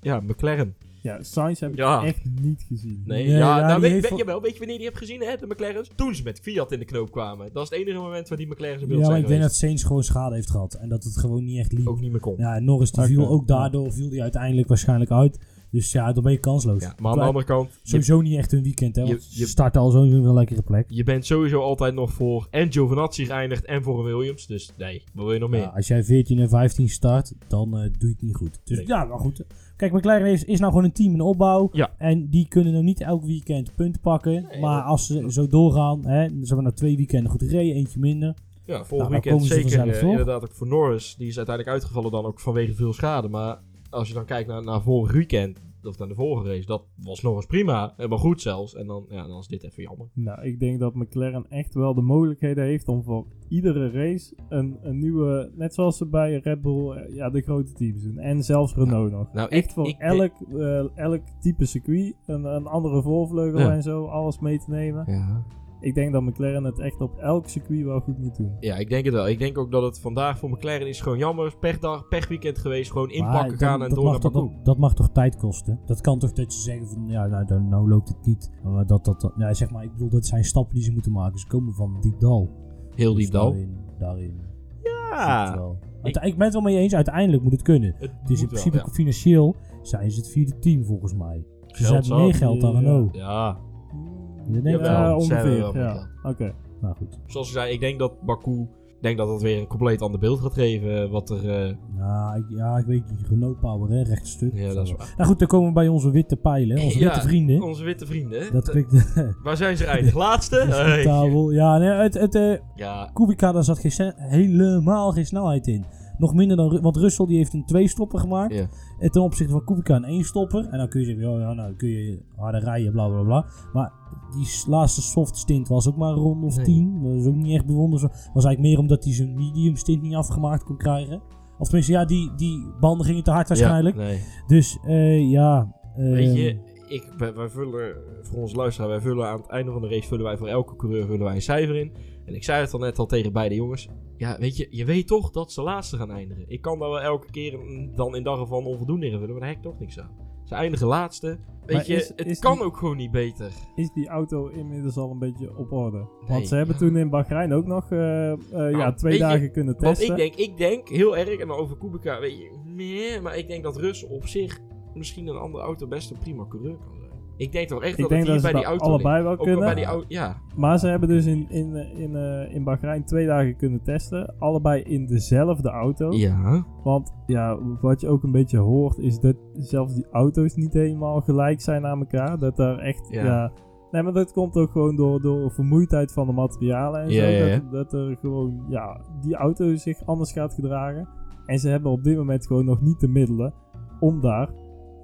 ja, McLaren. Ja, Sainz heb ik Ja. echt niet gezien. Nee, Nee, ja, ja, nou, weet, voor- jawel, weet je wanneer die hebt gezien, hè, de McLaren's? Toen ze met Fiat in de knoop kwamen. Dat is het enige moment waar die McLaren's in beeld Ja, maar zijn ik denk dat. Sainz gewoon schade heeft gehad. En dat het gewoon niet echt liep. Ook niet meer kon. Ja, en Norris die viel ook daardoor, viel die uiteindelijk waarschijnlijk uit. Dus ja, dan ben je kansloos. Ja, maar aan de andere kant, je, Sowieso niet echt een weekend, hè. je- Want je- start al sowieso een lekkere plek. je bent sowieso altijd nog voor en Giovinazzi geëindigd en voor een Williams. Dus nee, wat wil je nog meer? Ja, als jij 14 en 15 start, dan eh, doe je het niet goed. Dus Nee. ja, maar goed. Kijk, McLaren is, is nou gewoon een team in opbouw. Ja. En die kunnen nog niet elk weekend punten pakken. Nee, maar als ze zo doorgaan, hè, ze hebben nou twee weekenden goed gereden, eentje minder. Ja, vorig Nou, dan weekend zeker toch? inderdaad ook voor Norris. Die is uiteindelijk uitgevallen dan ook vanwege veel schade. Maar als je dan kijkt naar, naar vorig weekend, of naar de vorige race, dat was Norris prima. Helemaal goed zelfs. En dan, ja, dan is dit even jammer. Nou, ik denk dat McLaren echt wel de mogelijkheden heeft om voor iedere race een, een nieuwe, net zoals ze bij Red Bull, eh, ja, de grote teams doen. En zelfs Renault nog. Nou, Echt ik, voor ik, elk, eh, elk type circuit, een, een andere voorvleugel Ja. en zo, alles mee te nemen. Ja. Ik denk dat McLaren het echt op elk circuit wel goed moet doen. Ja, ik denk het wel. Ik denk ook dat het vandaag voor McLaren is gewoon jammer. Pechdag, pechweekend geweest. Gewoon Maar inpakken dat- gaan en dat door naar Baku. Dat, dat mag toch tijd kosten? Dat kan toch dat je zegt van, ja, nou, nou loopt het niet. Maar dat, dat, dat, ja, zeg maar, ik bedoel, dat zijn stappen die ze moeten maken. Ze komen van diep dal. Heel Dus diep dal. Daarin, Ja. Uite- ik ben het wel mee eens, uiteindelijk moet het kunnen. het Dus in principe wel, financieel zijn ze het vierde team volgens mij. ze hebben meer geld dan. Renault. Ja, Je denkt Jawel. Ja, hebben ongeveer. wel Ja. Oké. Nou goed. zoals ik zei, ik denk dat Baku... Ik denk dat het weer een compleet ander beeld gaat geven. eh, Wat er... eh, Nou, ik, ja, ik weet niet. Renault Power, hè, rechtstuk. ja, dat is waar. Nou goed, dan komen we bij onze witte pijlen, onze Ja, witte vrienden. Onze witte vrienden. Dat Eh, klinkt (laughs) Waar zijn ze eindig? Laatste? (laughs) Hey. discutabel. Ja, nee, het, het, eh, Ja, Kubica, daar zat geen, helemaal geen snelheid in. Nog minder dan... Want Russell die heeft een twee-stopper gemaakt. Ja. En ten opzichte van Kubica een één-stopper. En dan kun je zeggen, ja, ja, nou kun je harder rijden, bla bla bla. Maar die laatste soft stint was ook maar een ronde of Nee. tien. Dat is ook niet echt bewonderenswaardig. Was eigenlijk meer omdat hij zijn medium stint niet afgemaakt kon krijgen. Of tenminste, ja, die, die banden gingen te hard waarschijnlijk. Ja, nee. Dus eh, ja... Weet je, ik, wij, wij vullen, voor onze luisteraar, wij vullen aan het einde van de race, vullen wij voor elke coureur vullen wij een cijfer in. En ik zei het al net al tegen beide jongens. Ja, weet je, je weet toch dat ze laatste gaan eindigen. Ik kan daar wel elke keer dan in dag ervan onvoldoende invullen, maar daar heb ik toch niks aan. Ze eindigen laatste. Weet Maar je, is- het is kan die- ook gewoon niet beter. Is die auto inmiddels al een beetje op orde? Nee. Want ze hebben toen in Bahrein ook nog eh, eh, ja, twee weet je, dagen kunnen Want testen. ik denk, ik denk heel erg, en dan over Kubica, weet je, meh, maar ik denk dat Russell op zich misschien een andere auto best een prima coureur kan zijn. Ik denk toch echt Ik dat denk het dat bij die auto allebei wel kunnen. bij die ja. Maar ze hebben dus in, in, eh, in, eh, in Bahrein twee dagen kunnen testen. Allebei in dezelfde auto. Ja. Want ja, wat je ook een beetje hoort is dat zelfs die auto's niet helemaal gelijk zijn aan elkaar. Dat daar echt, Ja. ja... nee, maar dat komt ook gewoon door, door vermoeidheid van de materialen en Ja, zo. Dat, dat er gewoon, ja, die auto zich anders gaat gedragen. En ze hebben op dit moment gewoon nog niet de middelen om daar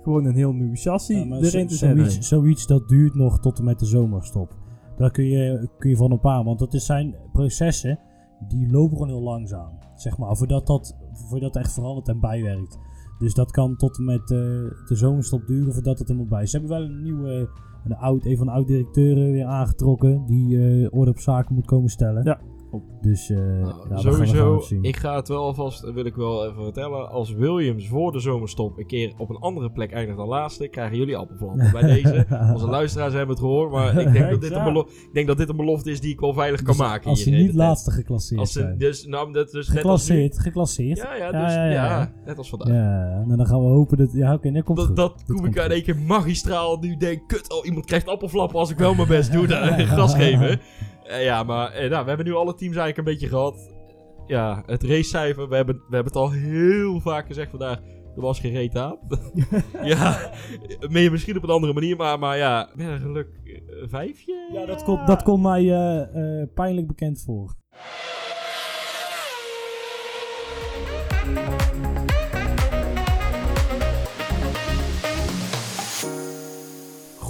gewoon een heel nieuw chassis Ja, maar erin te zo- zetten. zoiets, zoiets dat duurt nog tot en met de zomerstop. Daar kun je, kun je van een paar, want dat is zijn processen die lopen gewoon heel langzaam. Zeg maar, voordat dat, voordat echt verandert en bijwerkt. Dus dat kan tot en met eh, de zomerstop duren voordat het helemaal bij is. Ze hebben wel een nieuwe, een, oud, een van de oud-directeuren weer aangetrokken die eh, orde op zaken moet komen stellen. Ja. Dus eh Nou, we we gaan sowieso, zien. ik ga het wel alvast, wil ik wel even vertellen. Als Williams voor de zomerstop een keer op een andere plek eindigt dan laatste, krijgen jullie appelflappen bij deze. (laughs) Onze luisteraars hebben het gehoord, maar ik denk, dat dit een Exact. belo- ik denk dat dit een belofte is die ik wel veilig kan Dus maken. als ze niet laatste geclasseerd Als ze, dus, nou, dat, dus net als nu. Geclasseerd, geclasseerd. Ja, ja, dus, ja, ja, ja, ja. net als vandaag. Ja, nou dan gaan we hopen dat... Ja, oké, dat komt Dat, goed. dat Kubica in één keer magistraal nu denkt, kut, oh, iemand krijgt appelflappen als ik wel mijn best doe, (laughs) dan gas geven. (laughs) Eh, ja, maar eh, nou, we hebben nu alle teams eigenlijk een beetje gehad. Ja, het racecijfer, we hebben, we hebben het al heel vaak gezegd vandaag, er was geen reet aan. (laughs) ja, meer misschien op een andere manier, maar, maar ja, met een geluk eh, vijfje. Ja, dat komt, dat komt mij pijnlijk bekend voor.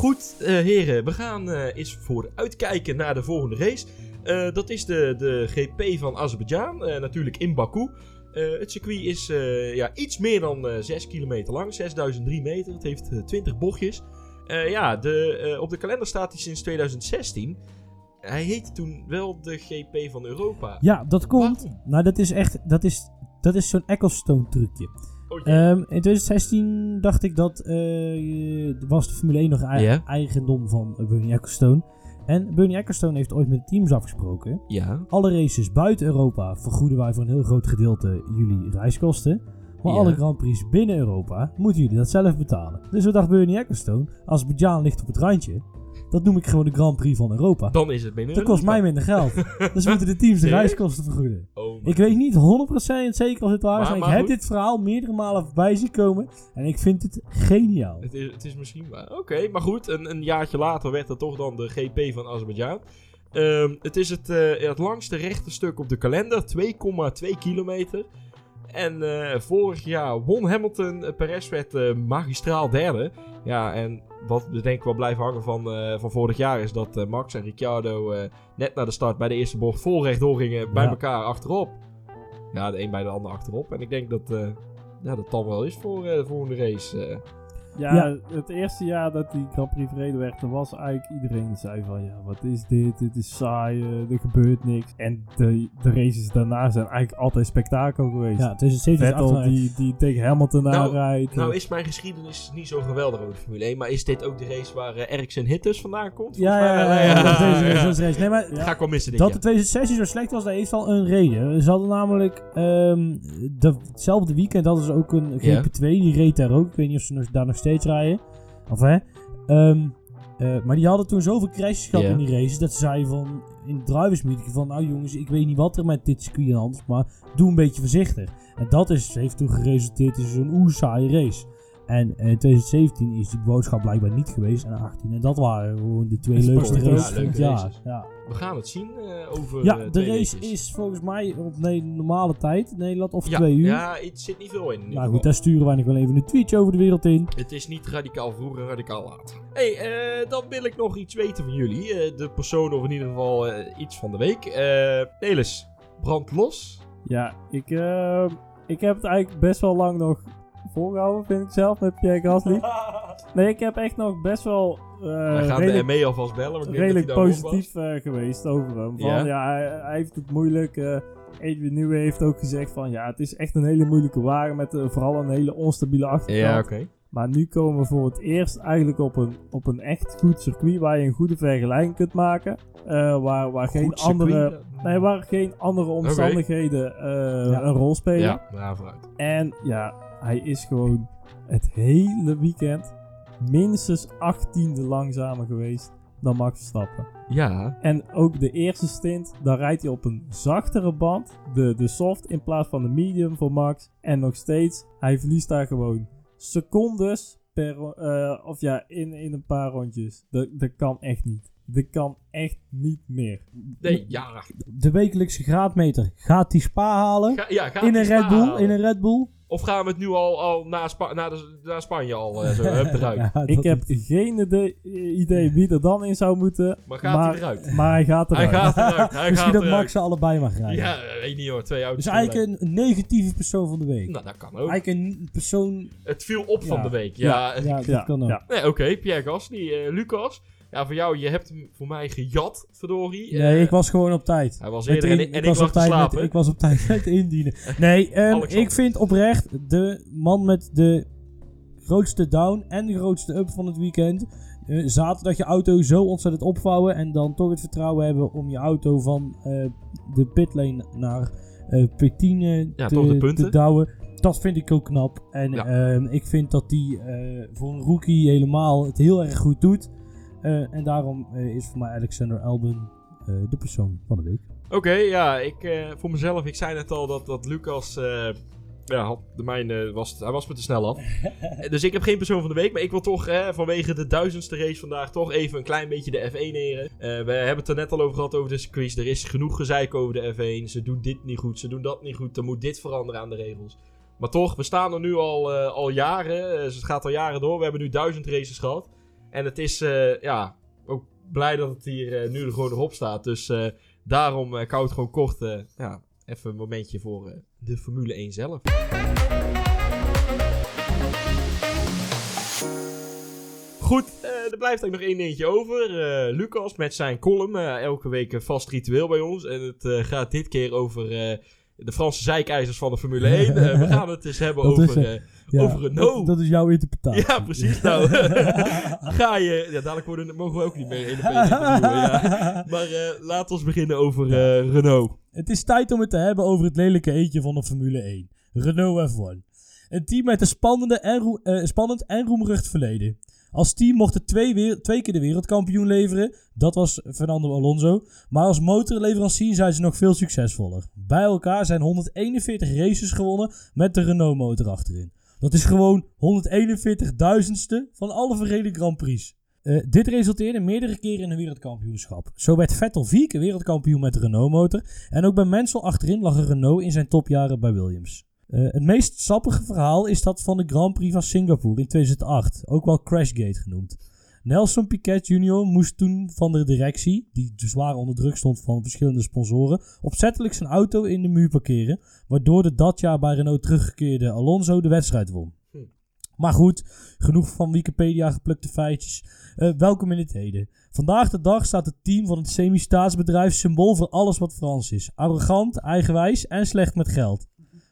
Goed, eh, heren, we gaan eh eens vooruitkijken naar de volgende race. Eh, dat is de, de GP van Azerbeidzjan, natuurlijk in Baku. Het circuit is ja, iets meer dan eh 6 kilometer lang, 6003 meter. Het heeft eh, 20 bochtjes. Ja, de, op de kalender staat hij sinds 2016. Hij heette toen wel de GP van Europa. Ja, dat komt. Waarom? Nou, dat is echt... Dat is, dat is zo'n Ecclestone trucje. Ehm, in 2016 dacht ik dat... eh, was de Formule 1 nog eigendom van Bernie Ecclestone. En Bernie Ecclestone heeft ooit met de teams afgesproken. ja. Alle races buiten Europa vergoeden wij voor een heel groot gedeelte jullie reiskosten. Maar Ja. alle Grand Prix binnen Europa moeten jullie dat zelf betalen. Dus wat dacht Bernie Ecclestone? Azerbeidzjan ligt op het randje. Dat noem ik gewoon de Grand Prix van Europa. Dan is het binnen Dat kost mij minder geld. (laughs) dus moeten de teams de reiskosten vergoeden. Oh, Ik weet niet 100% zeker of dit waar is. Maar- Maar, maar ik heb goed. dit verhaal meerdere malen voorbij zien komen. En ik vind het geniaal. Het is, het is misschien waar. Oké, maar goed. Een, een jaartje later werd het toch dan de GP van Azerbeidzjan. Ehm, het is het, eh, het langste rechte stuk op de kalender. 2,2 kilometer. En eh, vorig jaar won Hamilton. Eh, Perez werd eh, magistraal derde. Ja, en wat we denk ik wel blijven hangen van, van vorig jaar... is dat Max en Ricciardo net na de start bij de eerste bocht... vol rechtdoor gingen bij Ja. elkaar achterop. Ja, de een bij de ander achterop. En ik denk dat... ja, dat dan wel is voor de volgende race. Eh. Ja, Ja. het eerste jaar dat die Grand Prix verreden werd, toen was eigenlijk iedereen die zei van ja, wat is dit? Dit is saai, eh, er gebeurt niks. En de, de races daarna zijn eigenlijk altijd spektakel geweest. Ja, 2017 is Vettel 18 die, die tegen Hamilton Nou, aanrijdt. Nou is mijn geschiedenis niet zo geweldig over de Formule 1, maar is dit ook de race waar eh, Ericsson Hitters vandaan komt? Ja, ja, ja, wel, ja, dat is deze race, ja. dat is deze race. Nee, maar ga ik wel missen dit dat de 2016 zo slecht was, dat heeft wel een reden. Ze hadden namelijk ehm, de, hetzelfde weekend hadden ze ook een Ja. GP2, die reed daar ook. Ik weet niet of ze nog, daar nog steeds rijden. Of hè. Ehm, eh, maar die hadden toen zoveel crashes gehad in die races, dat ze zeiden van, in de drivers meeting van, nou jongens, ik weet niet wat er met dit circuit aan de hand is, maar doe een beetje voorzichtig. En dat is, heeft toen geresulteerd in zo'n oer saaie race. En eh, in 2017 is die boodschap blijkbaar niet geweest en 18. En dat waren gewoon de twee leukste spannend, races ja, van het leuke jaar. races. Ja. We gaan het zien eh, over Ja, eh, de twee race weekjes. is volgens mij op normale tijd in Nederland, of ja, twee uur. Ja, het zit niet veel in. nou goed, daar sturen wij nog wel even een tweetje over de wereld in. Het is niet radicaal vroeg en radicaal laat. hey, eh, dan wil ik nog iets weten van jullie. Eh, de persoon of in ieder geval eh, iets van de week. Eh Nelis, brand los. Ja, ik, eh, ik heb het eigenlijk best wel lang nog volgehouden, vind ik zelf, met Pierre Gasly. (laughs) Nee, ik heb echt nog best wel eh, Wij gaan redelijk, de ME alvast bellen. ik denk redelijk dat hij positief eh, geweest over hem. Van, Ja? ja, hij, hij heeft het moeilijk. eh Adrian Newey heeft ook gezegd van, ja, het is echt een hele moeilijke wagen met vooral een hele onstabiele achterkant. Ja, oké. Maar nu komen we voor het eerst eigenlijk op een, op een echt goed circuit waar je een goede vergelijking kunt maken. Eh, waar waar geen, circuit, andere, nee, waar geen andere omstandigheden eh, Ja. een rol spelen. Ja, ja, vooruit. En ja, hij is gewoon het hele weekend minstens 18e langzamer geweest dan Max Verstappen. Ja, En ook de eerste stint, dan rijdt hij op een zachtere band, de, de soft in plaats van de medium voor Max. En nog steeds, hij verliest daar gewoon secondes per, eh, of ja, in, in een paar rondjes. Dat, dat kan echt niet. Dat kan echt niet meer. nee, ja. De wekelijkse graadmeter gaat die spa halen. Ga, ja ga in een die Red Spa Bull, halen. in een Red Bull. Of gaan we het nu al, al naar, Spa de, naar Spanje al eh, zo, hup, eruit. (laughs) Ja, Ik heb is- geen idee, idee wie er dan in zou moeten. Maar gaat maar, hij eruit? Maar hij gaat Hij eruit. gaat eruit, hij (laughs) Misschien gaat dat eruit. Max ze allebei mag rijden. Ja, eh, weet niet hoor, twee auto's. dus eigenlijk een negatieve persoon van de week. Nou, dat kan ook. Eigenlijk een persoon... Het viel op van de week. Ja, ja, dat Ja, kan ook. ja. Nee, oké, Pierre Gasly. eh, Lucas, ja, voor jou, je hebt hem voor mij gejat, verdorie. Nee, Eh, ik was gewoon op tijd. Hij was eerder en, in- ik- en ik, was op te tijd slapen. Met, ik was op tijd (laughs) met indienen. Nee, Alexander. ik vind oprecht de man met de grootste down en de grootste up van het weekend. eh, zaterdag je auto zo ontzettend opvouwen en dan toch het vertrouwen hebben om je auto van eh, de pitlane naar eh P10 Ja, toch de te, te douwen. Dat vind ik ook knap. En Ja. ehm, ik vind dat die voor een rookie helemaal het heel erg goed doet. Eh, en daarom eh, is voor mij Alexander Albon eh, de persoon van de week. Oké, ja, ik, voor mezelf, ik zei net al dat, dat Lucas, ja, had de mijne was, hij was me te snel af. (laughs) Dus ik heb geen persoon van de week, maar ik wil toch vanwege de duizendste race vandaag toch even een klein beetje de F1 heren. Eh, we hebben het er net al over gehad over de circuits. Er is genoeg gezeik over de F1. Ze doen dit niet goed, ze doen dat niet goed. Er moet dit veranderen aan de regels. Maar toch, we staan er nu al, al jaren. Het gaat al jaren door. We hebben nu duizend races gehad. En het is, eh, ja, ook blij dat het hier eh, nu er gewoon op staat. Dus eh, daarom, hou het gewoon kort, ja, even een momentje voor de Formule 1 zelf. Goed, er blijft eigenlijk nog één dingetje over. Eh, Lucas met zijn column, elke week een vast ritueel bij ons. En het gaat dit keer over de Franse zijkeizers van de Formule 1. (laughs) Eh, we gaan het eens hebben Dat over, Ja, over Renault. Dat, dat is jouw interpretatie. Ja, precies. Nou, (laughs) ga je... Ja, dadelijk worden, mogen we ook niet meer in de ja. Maar eh laten we beginnen over eh, Renault. Het is tijd om het te hebben over het lelijke eentje van de Formule 1. Renault F1. Een team met een spannende en eh, spannend en roemrucht verleden. Als team mocht het twee, twee keer de wereldkampioen leveren. Dat was Fernando Alonso. Maar als motorleverancier zijn ze nog veel succesvoller. Bij elkaar zijn 141 races gewonnen met de Renault motor achterin. Dat is gewoon 141.000ste van alle verreden Grand Prix. Eh, dit resulteerde meerdere keren in een wereldkampioenschap. Zo werd Vettel vier keer wereldkampioen met de Renault motor. En ook bij Mansell achterin lag een Renault in zijn topjaren bij Williams. Eh, het meest sappige verhaal is dat van de Grand Prix van Singapore in 2008, ook wel Crashgate genoemd. Nelson Piquet Jr. moest toen van de directie, die zwaar onder druk stond van verschillende sponsoren, opzettelijk zijn auto in de muur parkeren, waardoor de dat jaar bij Renault teruggekeerde Alonso de wedstrijd won. Hm. Maar goed, genoeg van Wikipedia geplukte feitjes. Eh, welkom in het heden. Vandaag de dag staat het team van het semi-staatsbedrijf symbool voor alles wat Frans is. Arrogant, eigenwijs en slecht met geld.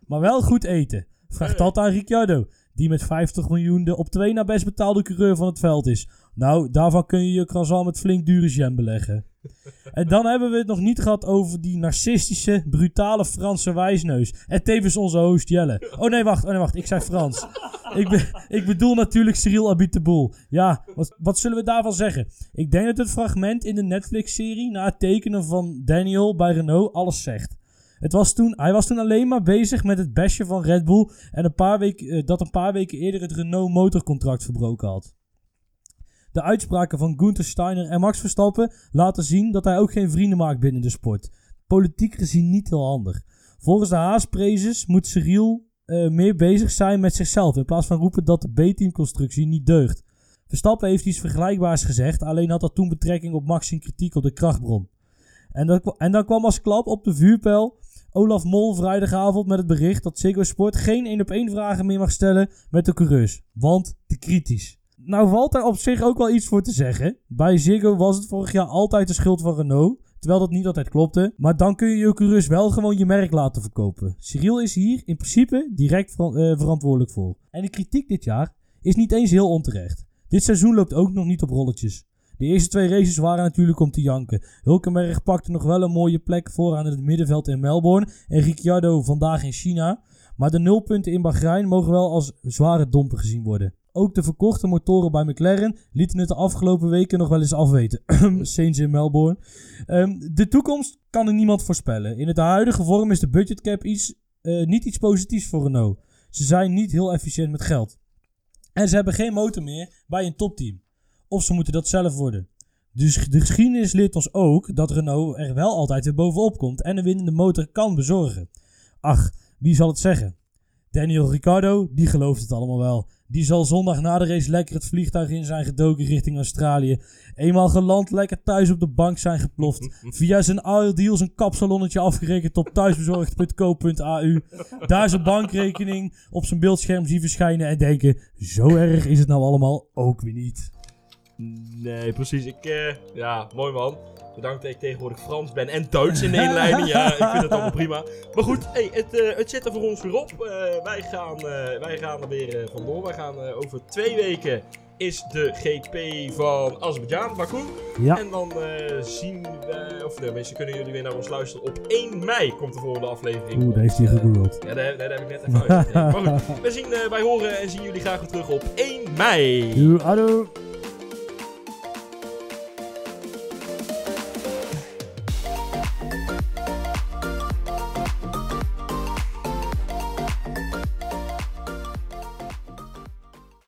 Maar wel goed eten. Vraag dat aan Ricciardo, die met 50 miljoen de op twee na best betaalde coureur van het veld is. Nou, daarvan kun je je croissant met flink dure jam beleggen. (laughs) En dan hebben we het nog niet gehad over die narcistische, brutale Franse wijsneus. En tevens onze host Jelle. Oh nee, wacht, oh nee, wacht, ik zei Frans. Ik, be- ik bedoel natuurlijk Cyril Abiteboul. Ja, wat, wat zullen we daarvan zeggen? Ik denk dat het fragment in de Netflix-serie na het tekenen van Daniel bij Renault alles zegt. Het was toen, hij was toen alleen maar bezig met het bestje van Red Bull en een paar weken, eh, dat een paar weken eerder het Renault motorcontract verbroken had. De uitspraken van Gunther Steiner en Max Verstappen laten zien dat hij ook geen vrienden maakt binnen de sport. Politiek gezien niet heel handig. Volgens de Haasprezes moet Cyril eh, meer bezig zijn met zichzelf in plaats van roepen dat de B-teamconstructie niet deugt. Verstappen heeft iets vergelijkbaars gezegd, alleen had dat toen betrekking op Max kritiek op de krachtbron. En, dat, en dan kwam als klap op de vuurpijl Olaf Mol vrijdagavond met het bericht dat Ziggo Sport geen 1 op 1 vragen meer mag stellen met de coureurs, want te kritisch. Nou valt daar op zich ook wel iets voor te zeggen. Bij Ziggo was het vorig jaar altijd de schuld van Renault. Terwijl dat niet altijd klopte. Maar dan kun je je coureurs wel gewoon je merk laten verkopen. Cyril is hier in principe direct eh, verantwoordelijk voor. En de kritiek dit jaar is niet eens heel onterecht. Dit seizoen loopt ook nog niet op rolletjes. De eerste twee races waren natuurlijk om te janken. Hulkenberg pakte nog wel een mooie plek voor aan het middenveld in Melbourne. En Ricciardo vandaag in China. Maar de nulpunten in Bahrein mogen wel als zware dompen gezien worden. Ook de verkochte motoren bij McLaren lieten het de afgelopen weken nog wel eens afweten. (clears throat) Saints in Melbourne. Ehm, de toekomst kan er niemand voorspellen. In het huidige vorm is de budgetcap iets, eh, niet iets positiefs voor Renault. Ze zijn niet heel efficiënt met geld. En ze hebben geen motor meer bij een topteam. Of ze moeten dat zelf worden. Dus de geschiedenis leert ons ook dat Renault er wel altijd weer bovenop komt en een winnende motor kan bezorgen. Ach, wie zal het zeggen? Daniel Ricciardo, die gelooft het allemaal wel. Die zal zondag na de race lekker het vliegtuig in zijn gedoken richting Australië. Eenmaal geland, lekker thuis op de bank zijn geploft. (laughs) Via zijn deal zijn kapsalonnetje afgerekend op thuisbezorgd.co.au. Daar zijn bankrekening op zijn beeldscherm zien verschijnen en denken... Zo erg is het nou allemaal ook weer niet. Nee, precies. Ik, eh, ja, mooi man. Bedankt dat ik tegenwoordig Frans ben en Duits in de inleiding. Ja, ik vind het allemaal prima. Maar goed, hey, het, eh, het zit er voor ons weer op. Eh, wij, gaan, wij gaan er weer vandoor. Wij gaan over twee weken is de GP van Azerbeidzjan, Baku. Ja, En dan zien we, of de mensen kunnen jullie weer naar ons luisteren. Op 1 mei komt de volgende aflevering. oeh, daar heeft hij gegoogeld. Ja, daar, daar heb ik net even uitgekregen. (laughs) Maar goed, we zien, wij horen en zien jullie graag weer terug op 1 mei. Doei.